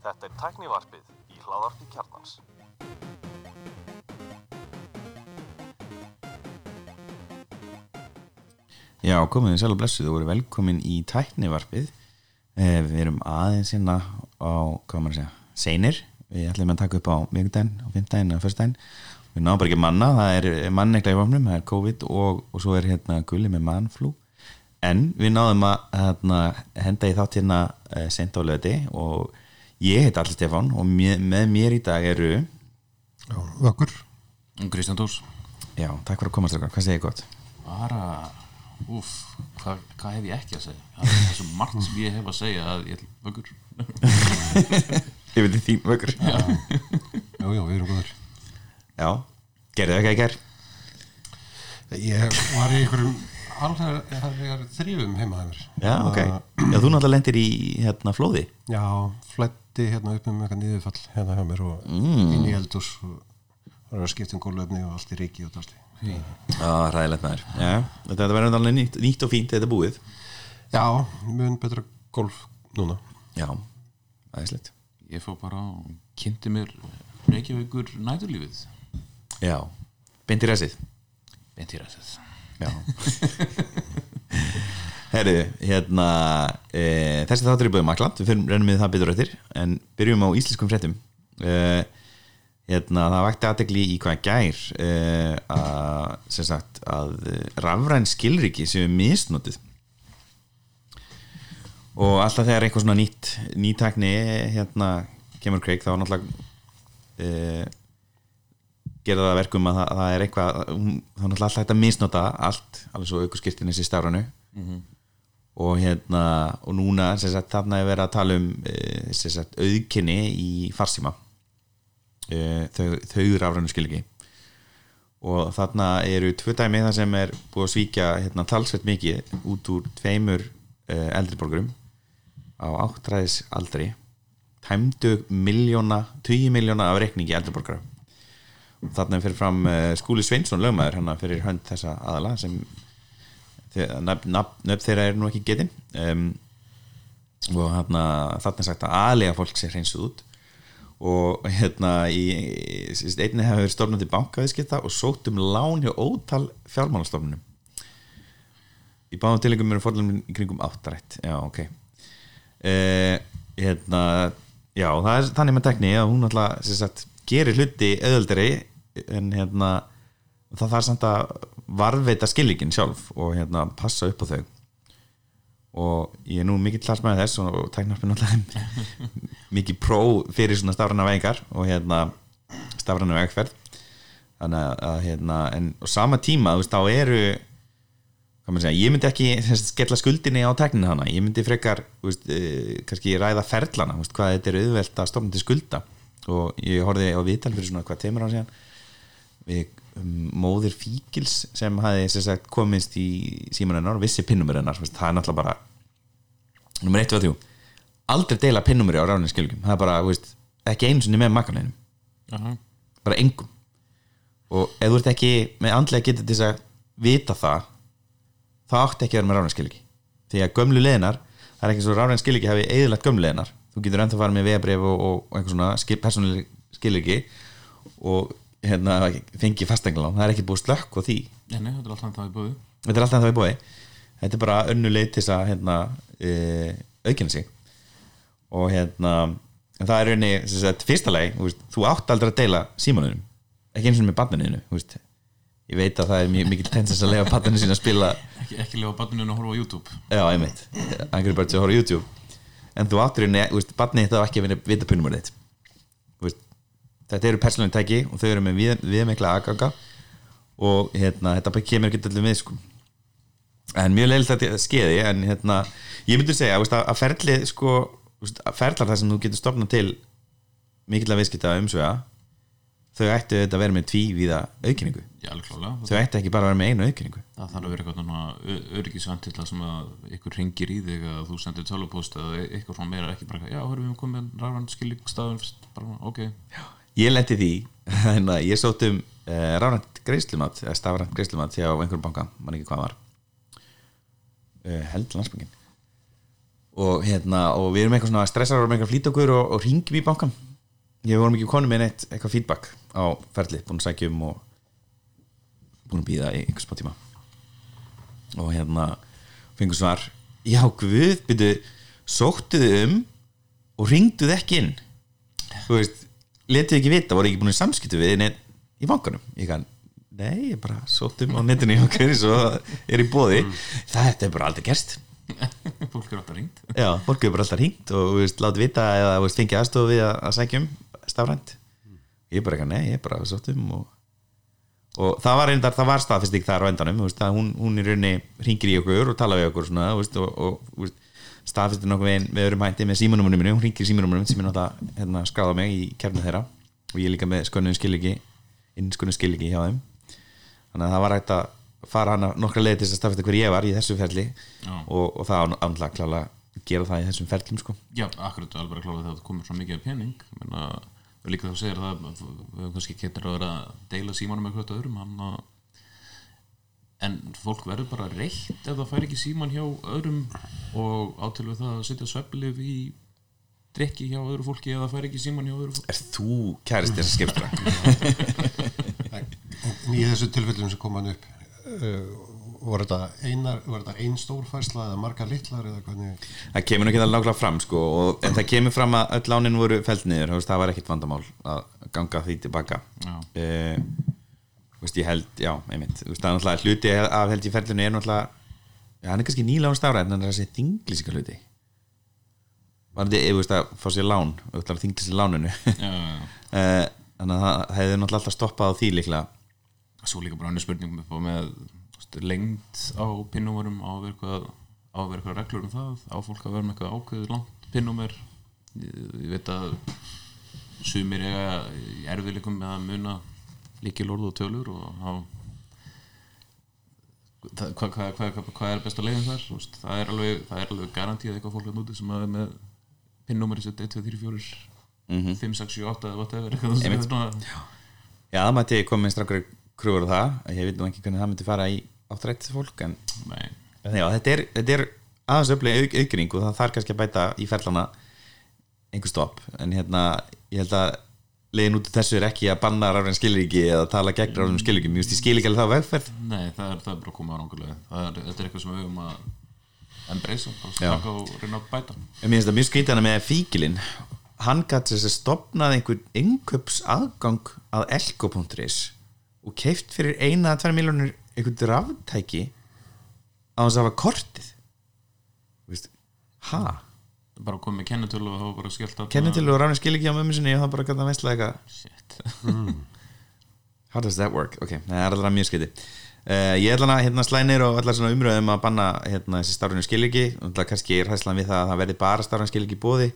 Þetta er tæknivarpið í hláðarpi kjarnans. Já, komið þið sæl og blessuð og voru velkomin í tæknivarpið. Eh, Við erum aðeins hérna á, hvað maður að segja, seinir. Við ætlum að taka upp á miðgudaginn, á fimmdaginn og fyrstdaginn Við náðum bara ekki manna, það er mannekla í vopnum, það er COVID og, og svo er hérna gulli með mannflú En við náðum að hérna, henda í þátt hérna eh, seint á löti og ég heit Alli Stefán og með, mér í dag eru Já, vökkur Kristján Dós Já, takk fyrir að koma strákar, hvað segir gott? bara, úf, hvað, hvað hef ég ekki að segja? Það er svo margt sem ég hef að segja að ég er vöggur. Ég veit þín vöggur. Já, já, við erum góður Já, gerðu það ekki að ger? Ég var í einhverjum alveg þrýfum heima að mér. Já, ok. Já, þú náttúrulega lendir í hérna flóði. Já, flætti hérna upp um eitthvað niðurfall hérna hjá mér og inn í eldús og var að skipta um gólöfni og allt í reiki og dálti Já, ræðilegt maður. Já, þetta verður alveg nýtt, nýtt og fínt þetta búið. Já, mun betra golf núna Já, aðeinslegt. ég fór bara og kynnti mér Reykjavíkur næturlífið Já, beint í ræsið. beint í ræðið Já. Herru, hérna, e, þessi þáttur er búið maklant, við fyrir rennum við það betur eftir, en byrjum á íslenskum fréttum. E, hérna, það vakti aðtegli í hvað gær e, að, sem sagt, að rafræn skilriki sem er misnotið og alltaf þegar eitthvað svona nýtt nýtakni hérna kemur kreik þá náttúrulega e, gera það að verkum að það, það er eitthvað þá náttúrulega alltaf hægt að misnota allt alveg svo aukurskirtinni sér stáranu og hérna og núna sagt þarna er verið að tala um e, sem sagt auðkinni í farsíma. E, þau, þau rafrænu skilgi og þarna eru tvö dæmi það sem er búið að svíkja hérna, talsveit mikið út úr tveimur uh, eldriborgurum á áttræðis aldri tæmdu miljóna, 20 miljóna af reikningi eldriborgara og þarna fyrir fram Skúli Sveinsson lögmaður hann fyrir hönd þessa aðala sem nöfn, þeirra er nú ekki getin. Um, og hérna þarna sagt að aðlega fólk sé hreinsuð út. Og hérna í, einni hefur til bankaviðskipta og sótt um lán hjá ótal fjármálastofnunum. Í báðum tilengum eru fórlunum í kringum áttarætt. Já ok. Eh, hérna já er þannig með tekni að hún alltaf sagt, gerir hluti auðvöldari en hérna það þarf samt að varveita skillingin sjálf og hérna passa upp á þau. Og ég er nú mikill klarsmæði þess og tæknarpinn alltaf mikið pró fyrir svona stafræna vegingar og hérna stafræna vegferð þannig að, hérna en á sama tíma þú veist þá eru segja, ég myndi ekki skella skuldinni á tekninu hana, ég myndi frekar veist, uh, kannski ræða ferlana veist, hvað þetta er auðvelt að stofna til skulda. Og ég horfði á viðtal fyrir svona hvað teimur á síðan. Við um, móðir Fíkils sem hafi sagt, komist í símanunar og vissi pinnumirinnar það er náttúrulega bara nummer 1 og 3 aldrei deila pinnumiri á ráðinu skilgjum það er bara, veist, ekki einu sinni með makkaneinum bara engum. Og ef þú ert ekki með andlega getið til að vita það það átti ekki að vera með ráðinu skilgi því að gömlu leðinar það er ekki svo ráðinu skilgi hafi eðilagt gömlu leðinar þú getur ennþá farið með vegabrif og, og, og einhver svona skil, persónuleg skilgi og hérna fengi fastenglán, það er ekki búið slökk og því. Nei, nei, þetta er alltaf það í búið þetta er alltaf það í bóði þetta er bara önnu leið til þess að hérna, e, aukina sig. Og hérna það er rauninni, sem sagt, fyrsta þú, veist, þú átt aldrei að deila símanunum ekki eins og með barninu ég veit að það er mjög mikil tensins að lega barninu sín að spila. Ekki, ekki lefa barninu að horfa á YouTube. Já, einmitt, Angry Birds að horfa á YouTube. En þú rauninni, þú veist, barnið það ekki að vinna vita punumur þitt Þú veist, þetta eru persónuleg tæki og þau eru með við, viðmikla aðganga og hérna, þetta kemur ekki allir við sko. En mjög leiligt að þetta skeiði en hérna, ég myndi segja veist, að, ferlið sko, veist, að ferlar það sem þú getur stofnað til mikill að viðskipta umsvega þau ættu þetta að vera með tví viða aukinningu Já, þau ættu ekki bara að vera með einu aukinningu Það þarf að vera eitthvað svona öryggisventill sem að ykkur ringir í þig að þú sendir tölvupóst eða eitthvað svona meira ekki bara, já, höfum við komið rafræn skilíkstafun bara, ok, ég lendi því ég sótt um uh, rafrænt greiðslumat eða stafrænt greiðslumat hjá einhverjum banka mann ekki hvað var. Uh, held landsbankin og hérna og við erum eitthvað svona stressaður með eitthvað flýta okkur og, og ringjum í bankan ég vorum ekki konum með neitt eitthvað feedback á ferli, búin að sækja um og búin að býða einhvers smá tíma. Og hérna fengur svar já guð, byrju sóttuðu um og ringduðu ekki inn. Þú veist, letuðu ekki vita voru ekki búin að samskiptu við neitt í bankanum. Ég kann, nei, ég bara sóttum á netinu í okkur eins og er í bóði þetta er bara aldrei gerst. Fólk er alltaf ringt Já, fólk hefur bara alltaf hringt og veist, látið vita eða veist, fengið aðstofu við að, að sækja um stafrænt. Ég er bara eitthvað, nei, ég er bara sóttum og, og það var reyndar, það var staðfesting þar á endanum, veist, hún, hún í rauninni hringir í okkur og tala við okkur svona, og, og staðfestir nokkuð við, við erum hætti með símanúmerinu hún hringir í símanúmerinu sem er náttúrulega hérna, skráða mig í kærnu þeirra. Og ég líka með skönnuðum skiliki inn skönnuðum skiliki hjá þeim. Þannig að það var hægt að fara hana nokkra leið til þess að staðfesta hver ég var í þessu ferli. Og, og það ánlega klála gera það í þessum ferlum sko. Já, akkurat alveg að klára þegar það komur svo mikið af pening. Menna, líka þá segir það að við höfum kannski getur að vera að deila símanum með hvert öðrum hann að en fólk verður bara reitt ef það fær ekki síman hjá öðrum og átil við það að setja sveflif í drikki hjá öðru fólki ef það fær ekki síman hjá öðru fólki Er þú kærist þess að skiptra? En í þessu tilfellum sem kom hann upp uh, var þetta einar, var þetta ein stórfærsla eða margar litlar eða hvernig Það kemur nú ekki það nákvæmlega fram sko, og, en það kemur fram að öll lánin voru feld niður, það var ekkit vandamál að ganga því tilbaka Já. uh, veist, ég held, já, einmitt. Veist, það er náttúrulega hluti af held í ferlinu er náttúrulega, já, hann er kannski nýlán stafræð en hann er þessi þinglísika hluti. Var þetta, ég veist, að fá sér lán er þinglísi láninu. Uh, þannig að það hefði náttúrulega alltaf stoppað á því líklega. Svo líka bara annir spurning með, lengt á pinnúmerum á að vera eitthvað á að vera eitthvað reglur um það? Á fólk að vera með eitthvað ákveður langt pinnúmer? Ég, ég veit að sumir eiga í erfiðleikum með að muna líkilorð og tölur og þá það- hvað hva, hva, hva, hva er besta leiðin þar? Þú veist, það er alveg, það er alveg garantíð eitthvað fólk að núti sem að með pinnúmeri 1, 2, 3, 4 5, 6, 7, 8 eða whatever er Já, það mætti með strákur krúur á það, ég veit nú ekki hvernig það myndi fara í áttrætt fólk, en Já, þetta er, þetta er aðeins öflega auk, aukring og það þarf kannski að bæta í ferlana einhver stopp. En hérna, ég held að leiðin út úr þessu er ekki að banna rafræn skilríki eða tala gegn rafræn skilríki ég veist, ég skil ekki alveg það vegferð. Nei, það er, það er bara að koma árangulega það er, Þetta er eitthvað sem við höfum að embracea, Já. slaka og reyna að bæta. Mér finnst það mjög skrítana með fíkilinn. Hann gæti þess að stopnað einhver innköps aðgang að elko.is og keift fyrir eina að tvær miljónur einhvern ráftæki á þess að hafa kortið. Ha? Bara með kennitölu og þá bara skellt að kennitil og rafræn skilríki á mömmu sinni og það bara gæti að veistla eitthvað. Shit. How does that work? Ok, það er alltaf mjög skiti uh, Ég ætla að hérna, slænir og allar svona umröðum að banna hérna, þessi starfinu skiliki og það kannski er hæslan við það að það verði bara starfinu skiliki í bóði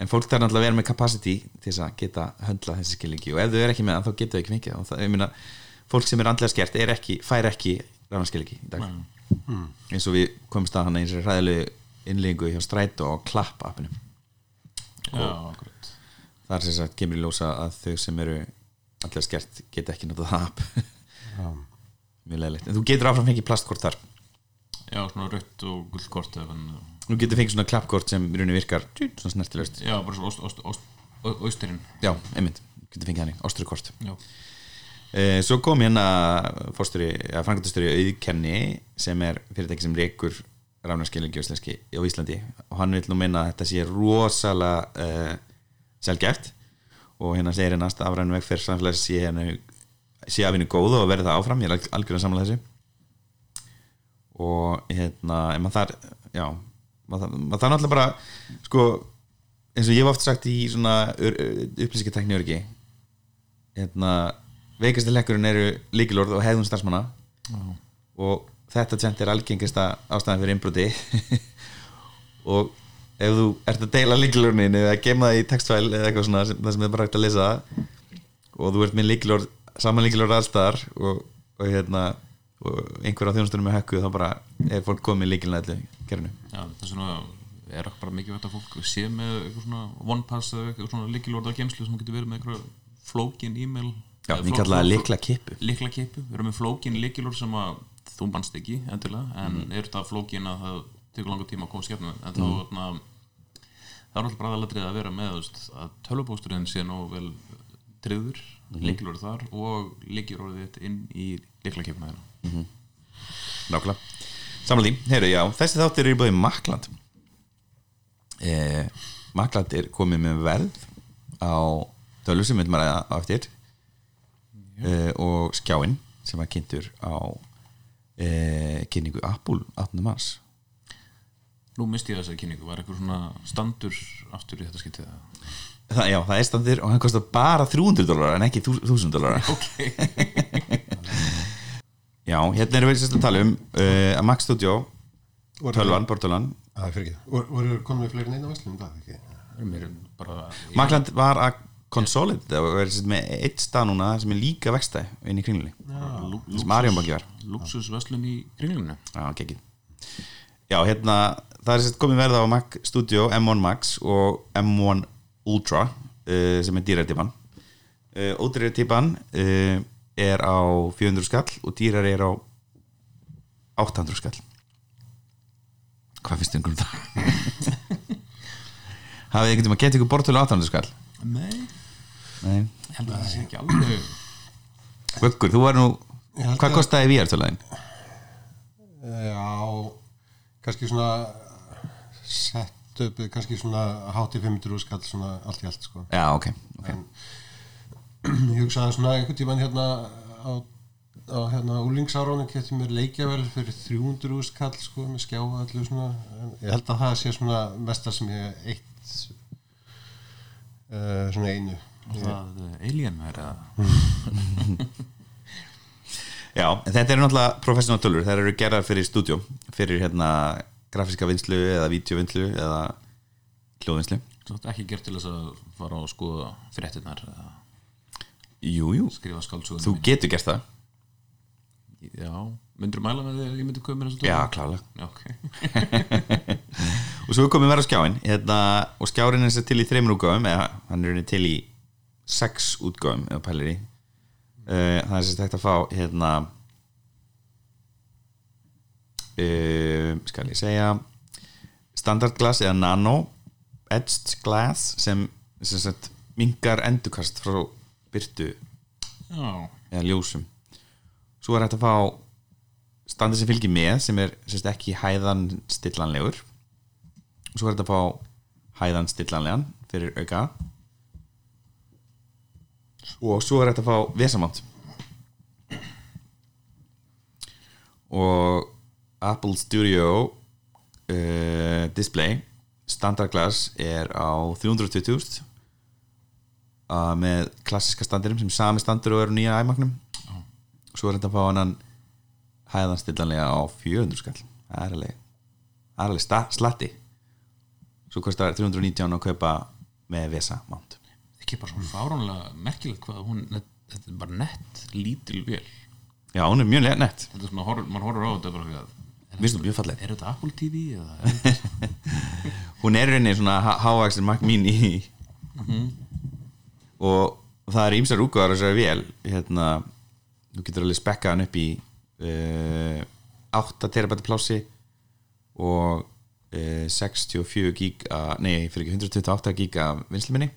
en fólk þarf náttúrulega að vera með capacity til þess að geta höndla þessi skiliki og ef þau er ekki með það þá getur þau ekki það. og það, ég meina, fólk sem er andlega skert er ekki, fær ekki rafna skiliki í dag. Eins og við komumst að hann eins og ræðilegu innleggingu hjá Strætó og Klapp appinu Já, akkurat. það er sem sagt kemur í ljósa að þau sem eru allir skert geta ekki notað það app mjög leðilegt, en þú getur áfram fengið plastkort þar. Já, svona rautt og gullkort þú getur fengið svona klappkort sem í rauninni virkar svona snertilöst Já, bara svona ost, ost, ost, já, einmitt, getur fengið hann ástrukort Já, e, svo kom hérna fórsturi, ja, frangatasturi auðkenni sem er fyrirtæki sem reikur rafnarskilningi íslenski á Íslandi. Og hann vil nú minna að þetta sé rosalega uh, sjálfgæft og hérna segir hérna að afræðinu vegferð samfélags sé sé af henni góð og verði það áfram, ég er alg- algjörlega samlega þessu. Og hérna en maður þar, já maður maður þarf náttúrulega bara sko, eins og ég hef oft sagt í svona upplýsingatekni örgi hérna veikasti lekkurinn eru líkilorð og hefðun starfsmanna. Og þetta tjent er algengasta ástæðan fyrir innbroti. Og ef þú ert að deila líkilorðin eða gema það í textfæl eða eitthvað svona sem, það sem er bara hægt að lesa það og þú ert með líkilorð saman líkilorð allstaðar og, og hérna og einhver á þjónustunum með hökku þá bara er fólk komið líkilna allir gerinu já það er svona er okkur bara mikið veit að fólk sé með eitthvað svona one pass eða eitthvað svona líkilorða gemslu sem getur verið með eitthvað flókin e-mail Já, við kallaði fló- líkla kippu líkla kippu, við erum með flókin líkilorð sem að þú bannst ekki endilega en Mhm. er þetta flókin að það tekur langa tíma að koma skefna en þá mm. það er alltaf bara aðalatrið að vera með veist, að tölvupósturinn sé nú vel triður, mm. líkilorðið þar og líkilorðið þitt inn í líklakefna þeirra Nákvæmlega. Samanlega því, heyrðu, já, þessi þáttir eru búið Makland. Eh, Makland er komið með verð á tölvu sem myndum að ræða á eftir. Eh, og skjáin sem var kynntur á eh, kynningu Apple 18. mars Nú misti ég þessari kynningu, var eitthvað svona standur aftur í þetta skiptið Það, já, það er standir og hann kostar bara 300 dólar en ekki 1000 dólar Ok Já, hérna erum við sérst að tala um uh, að Mac Studio tölvan, bortölvan Það er fyrir ekki. Voru, með fleiri en eina verslun, það ekki? Mér bara Macland var að og er sérst með eitt stað núna sem er líka vextæð inn í kringlunni. Sem Arjón Banki var. Luxusveslun í kringlunni. Já, geggið Já, hérna, það er sérst komið verða á Mac Studio M1 Max og M1 Ultra uh, sem er dýrartípan uh, Ódýrartípan uh, er á 400 skall og dýrar er á 800 skall. Hvað finnst þið um það? Hafið þið einhvern tíma getið ykkur bortölu á 800 skall? Nei Nei Ég held að það sé ekki alveg Vöggur, þú var nú Ég held Hvað að- kostaði VR-tölaðin? Já, kannski svona sett upp, kannski svona hátti 500 skall, svona allt í allt, sko. Já, ok, okay. Ég hugsaði svona einhvern tíman hérna á, á hérna úlingsárónu getur mér leikjavel fyrir 300 skall, sko, með skjá og allir svona. En ég held að það sé svona mestar sem ég eitt uh, svona einu. Það er alien er að Já, þetta eru náttúrulega professional tölur, þær eru gerðar fyrir stúdjó fyrir hérna grafíska vinslu eða vídeovinslu eða hljóðvinslu Svo þetta er ekki gert til þess að fara og skoða fréttinnar eða Jú, jú, skrifa skáldsögum þú getur gert það. Já, myndur mæla með því að ég myndi köpa mér þessu Já, klálega Já, ok. Og svo er komið verið á skjáin hérna, og skjárin er sér til í þreymur útgáfum eða hann er til í sex útgáfum eða pælir í. Uh, það er sér hægt að fá hérna uh, skal ég segja standard glass eða nano edged glass sem, sem sagt, mingar endurkast frá byrtu Já, eða ljósum. Svo er hægt að fá standið sem fylgir með sem er sérst, ekki hæðan stillanlegur og svo er hægt að fá hæðan stillanlegan fyrir auka og svo er hægt að fá vesamátt og Apple Studio uh, display standard glass er á 320.000 uh, með klassiska standirum sem sami standur og eru nýja iMac-num. Svo er þetta að fá hann hæðan stillanlega á 400 skall. Það er alveg, alveg slatti. Svo kostar 319 að kaupa með Vesa mount ekki bara svona fáránlega merkilegt hvað hún, þetta er bara nett lítil vél. Já, hún er mjög nett, Þetta er svona, mann horfur á þetta bara er, falleg. er þetta Apple TV er þetta hún er rauninni svona hávaxin Mac mini. Og það er ímsar útgáðar þessari vél hérna, þú getur alveg spekkað hann upp í uh, 8 terabæti plássi og uh, 64 gig að- nei, fyrir ekki 128 gig af vinsluminni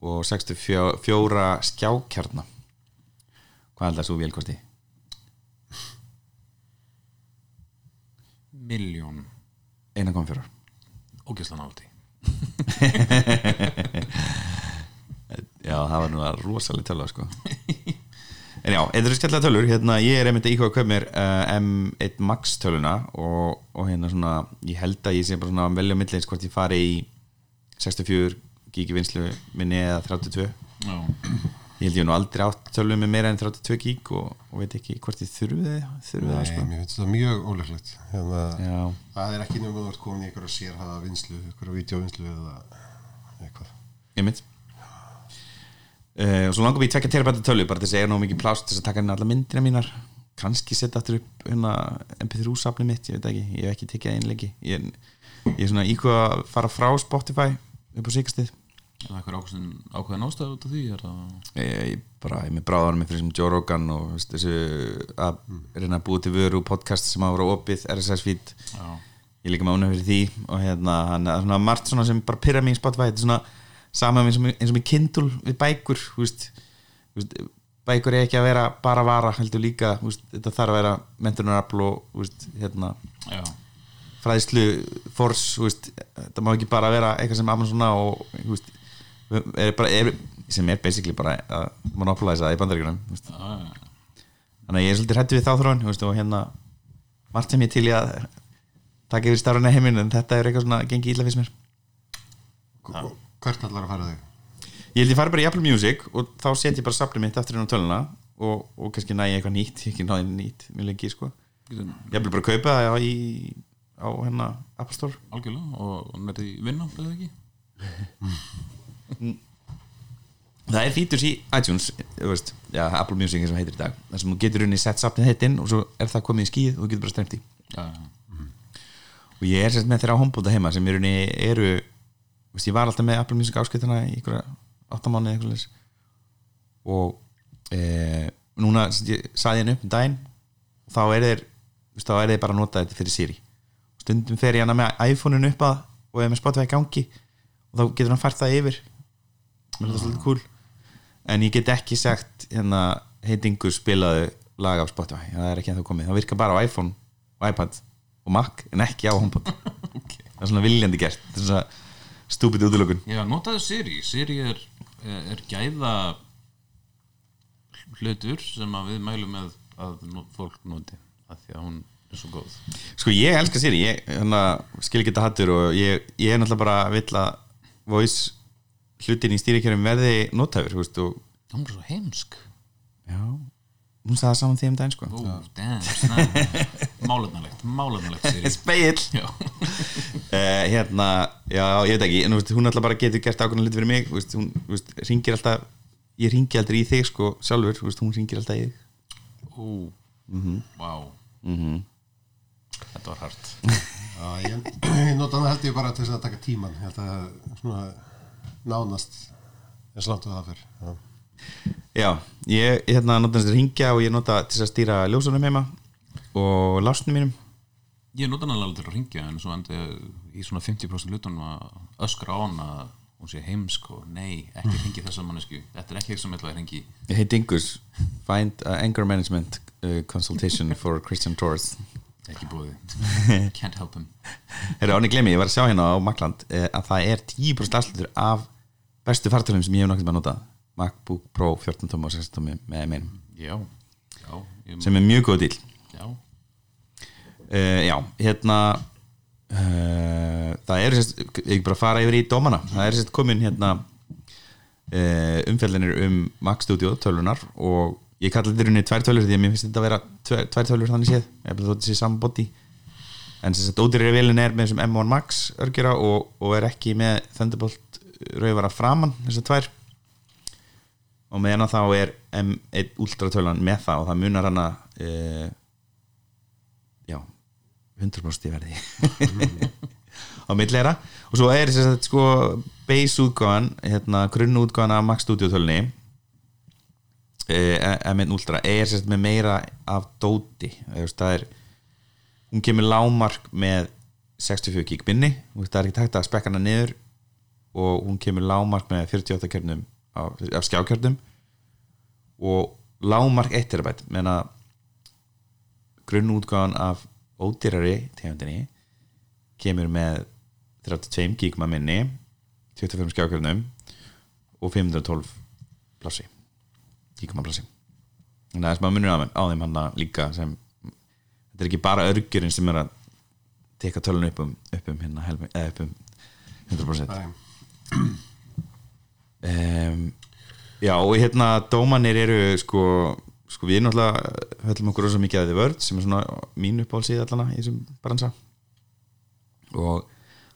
og 64 skjákjarna. Hvað held það svo vél kosti? miljón 1,4 ógæslan áldi Já, það var nú að rosalega tölva sko. En já, þetta eru skemmtilega tölur. Hérna, ég er einmitt að íkvæða að kaupa mér uh, M1 Max töluna og, og hérna svona, ég held að ég sé bara svona velja millins hvort ég fari í 64 gigi vinslu minni eða 32 Já, ég held ég nú aldrei átt tölu með meira en 32 gig og, og veit ekki hvort ég þurfi þurfi það sko. það mjög ólöglegt. Hérna, það er ekki að þú ert komin í einhverja sérhæða vinslu, einhverja vídeovinslu eða eitthvað. einmitt. Uh, og svo langar mér í tvekja terabæta tölu bara þess að ég er nú mikið plást þess að taka inn alla myndina mínar. Kannski setja aftur upp hérna, MP3 safni mitt, ég veit ekki. Ég hef ekki tekið einleiki ég, ég er svona íkvað að fara frá Spotify upp á síkastið er það eitthvað ákveðin, ákveðin ástæð út af því ég, ég bara, ég með bráðar með fyrir sem Joe Rogan og veist, þessu að reyna að búa til vöru podcast sem að vera opið RSS feed. Já, ég líka ánægð fyrir því og hérna, hann er svona margt svona sem bara pyrra mig í Spotify, þetta er svona sama eins og, eins og með Kindle við bækur veist, veist, bækur er ekki að vera bara vara, heldur líka þetta þarf að vera mentunarafl og hérna, Já, fræðislu fors, þetta má ekki bara vera eitthvað sem Amazona og veist, er bara, er, sem er basically bara að monopolisa það í bandaríkunum já. þannig að ég er svolítið hrættu við þá þróun þú veist, og hérna, margt sem ég til í að taka yfir starfuna heiminn en þetta er eitthvað svona gengið illa fyrst mér Hvert allar að fara þig? ég held ég fari bara í Apple Music og þá set ég bara safnið mitt aftur inn á töluna og, og kannski næ ég eitthvað nýtt ég ekki náði nýtt mjög lengi sko. Getum- ég vil bara kaupa það á, í, á hérna Apple Store Algjörlega, og í vinna, eða ekki? það er fítur í iTunes veist, já, Apple Music og heitir í dag þar sem þú getur unni sett safnið heitt inn og svo er það komið í skíð og þú getur bara stremt í Já, já, og ég er sérst með þeirra hombúta heima sem eru þú veist, ég var alltaf með Apple Music áskiptana í ykkur áttamáni og e, núna sem ég saði henni upp um daginn og þá er þeir veist, þá er þeir bara að nota þetta fyrir Siri. Stundum fer ég hana með iPhone-un upp að og er með Spotify gangi og þá getur hann fært það yfir mér finnst það svolítið cool. En ég get ekki sagt hérna heitingu spilaðu lag af Spotify. Það er ekki ennþá komið, það virkar bara á iPhone og iPad og Mac en ekki á HomePod. Það er svona viljandi gert. Þetta er svona stúpid útlökun Já, notaðu Siri. Siri er, er, gæða hlutur sem að við mælum með að fólk noti af því að hún er svo góð. Sko ég elska Siri, ég hérna, skil ekki þetta hattur og ég, ég er náttúrulega bara vill að voice hlutin í stýrikjörum verði og Hún er svo heimsk. Já, hún sagði það saman því um daginn sko. Málefnalegt, málefnalegt Siri speill Já, uh, hérna, já, ég veit ekki en veist, hún alltaf bara getur gert ákveðna hluti fyrir mig veist, hún veist, ringir alltaf ég ringi aldrei í þig sko sjálfur hún ringir alltaf í þig. Ó, vá. Mm Þetta var hart. Já, ég, ég nota hana held ég bara til þess að taka tíman ég held að svona nánast eins langt og það fyrr já. Já, ég hérna nota þess að ringja og ég nota til að stýra ljósunum heima og lásnum mínum. Ég nota hann alveg til að ringja en svo endi ég í svona 50% hlutunum að öskra á hann að hún sé heimsk og nei, ekki ringi þessa mannesku Þetta er ekki eitthvað sem ég ætla að ringi Hey Dingus, find anger management uh, consultation for Christian Torres ekki búið Can't help him. Herra, áni glemi, ég var að sjá hérna á Macland uh, að það er 10% afslutur af bestu fartölum sem ég hef nokkað með að nota MacBook Pro 14 tóma og 16 tómi með meinum, Já, já, ég, sem er mjög góð dýl já. Uh, Já, hérna uh, það er sérst, ég bara fara yfir í dómana. Það er sérst komin hérna uh, umfjallinir um Mac Studio tölunar og ég kalli þetta í rauninni tvær tölur því að mér finnst þetta að vera tvær, tvær tölur þannig séð, ég held að þetta sé saman body. En þess að ódýrari velin er með þessum M1 Max örgjara og, og er ekki með Thunderbolt rauðvara framan þessar tvær. Og meðan að þá er M1 Ultra tölan með það og það munar hana uh, já 100% í verði. Á millera og svo er þess að sko base útgáðan hérna grunn útgáðan af Max Studio tölunni. eh, M1 Ultra er sérst með meira af dóti það er hún kemur lámark með 64 gig veist, það er ekki takt að spekka hana niður og hún kemur lámark með 48 kernum af, af skjákernum og lámark 1 terabæt menn að grunnútgáðan af ódýrari tegundinni kemur með 32 gigma minni 25 skjákjörnum og 512 plassi gigma plassi þannig að það er smá munur á þeim, hann líka sem þetta er ekki bara örgjurinn sem er að teka tölun upp um, upp um, hérna, helmi, eða upp um 100% Nei. um, Já og hérna dómanir eru sko, sko við náttúrulega höllum okkur rosa mikið að þið vörð sem er svona mín uppáhalsíð allana í þessum bransa. Og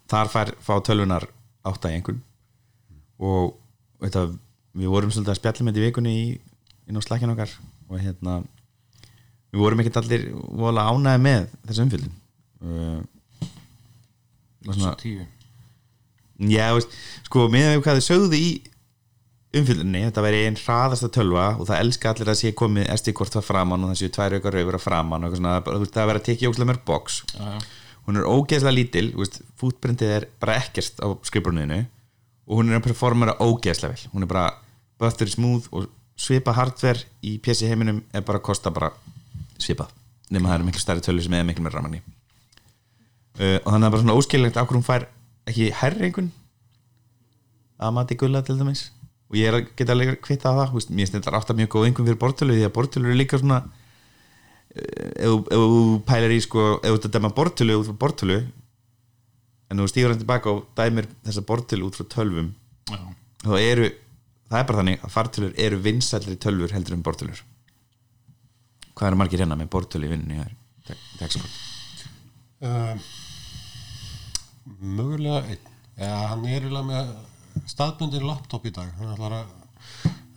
þar fær, fá tölvunar átta í einhvern og þetta, við vorum svolítið að spjalla með þetta í vikunni í, inn á slækjan okkar og hérna við vorum ekkert allir vola ánæði með þessu umfyllin uh, svona, tíu. Já, veist, sko, með hvað þið sögðu í umfyllinni, þetta væri einn hraðasta tölva og það elska allir að sé komið SD-kort það framann og það séu tvær aukar raufur að framann og svona, það væri að tekið ógslag mörg já, hún er ógeðslega lítil footprintið er bara ekkert á skrifbrunniðinu og hún er að performera ógeðslega vel. Hún er bara buttery smooth og svipa hardware í PC heiminum er bara að kosta bara svipað nema það eru miklu stærri tölur sem er miklu meira ramanni uh, og þannig að það bara svona óskiljanlegt af hverju hún fær ekki einhvern að mati gulla til dæmis. Og ég er að geta líka kvitta á það þú veist, mér finnst þetta alltaf mjög góð einhvern fyrir bortölu því að bortölu eru líka svona eh, ef þú- pælar í sko ef þú ert að dæma bortölu út frá bortölu en þú stígur hann tilbaka og dæmir þessa bortölu út frá tölvum Já, þá eru, það er bara þannig að fartölur eru vinsællir tölvur heldur en bortölur. Hvað eru margir hérna með bortölu í vinnunni? Hér í Texaport uh, mögulega einn. Ja, hann er eiginlega með staðbundin laptop í dag. Hann, ætlar að,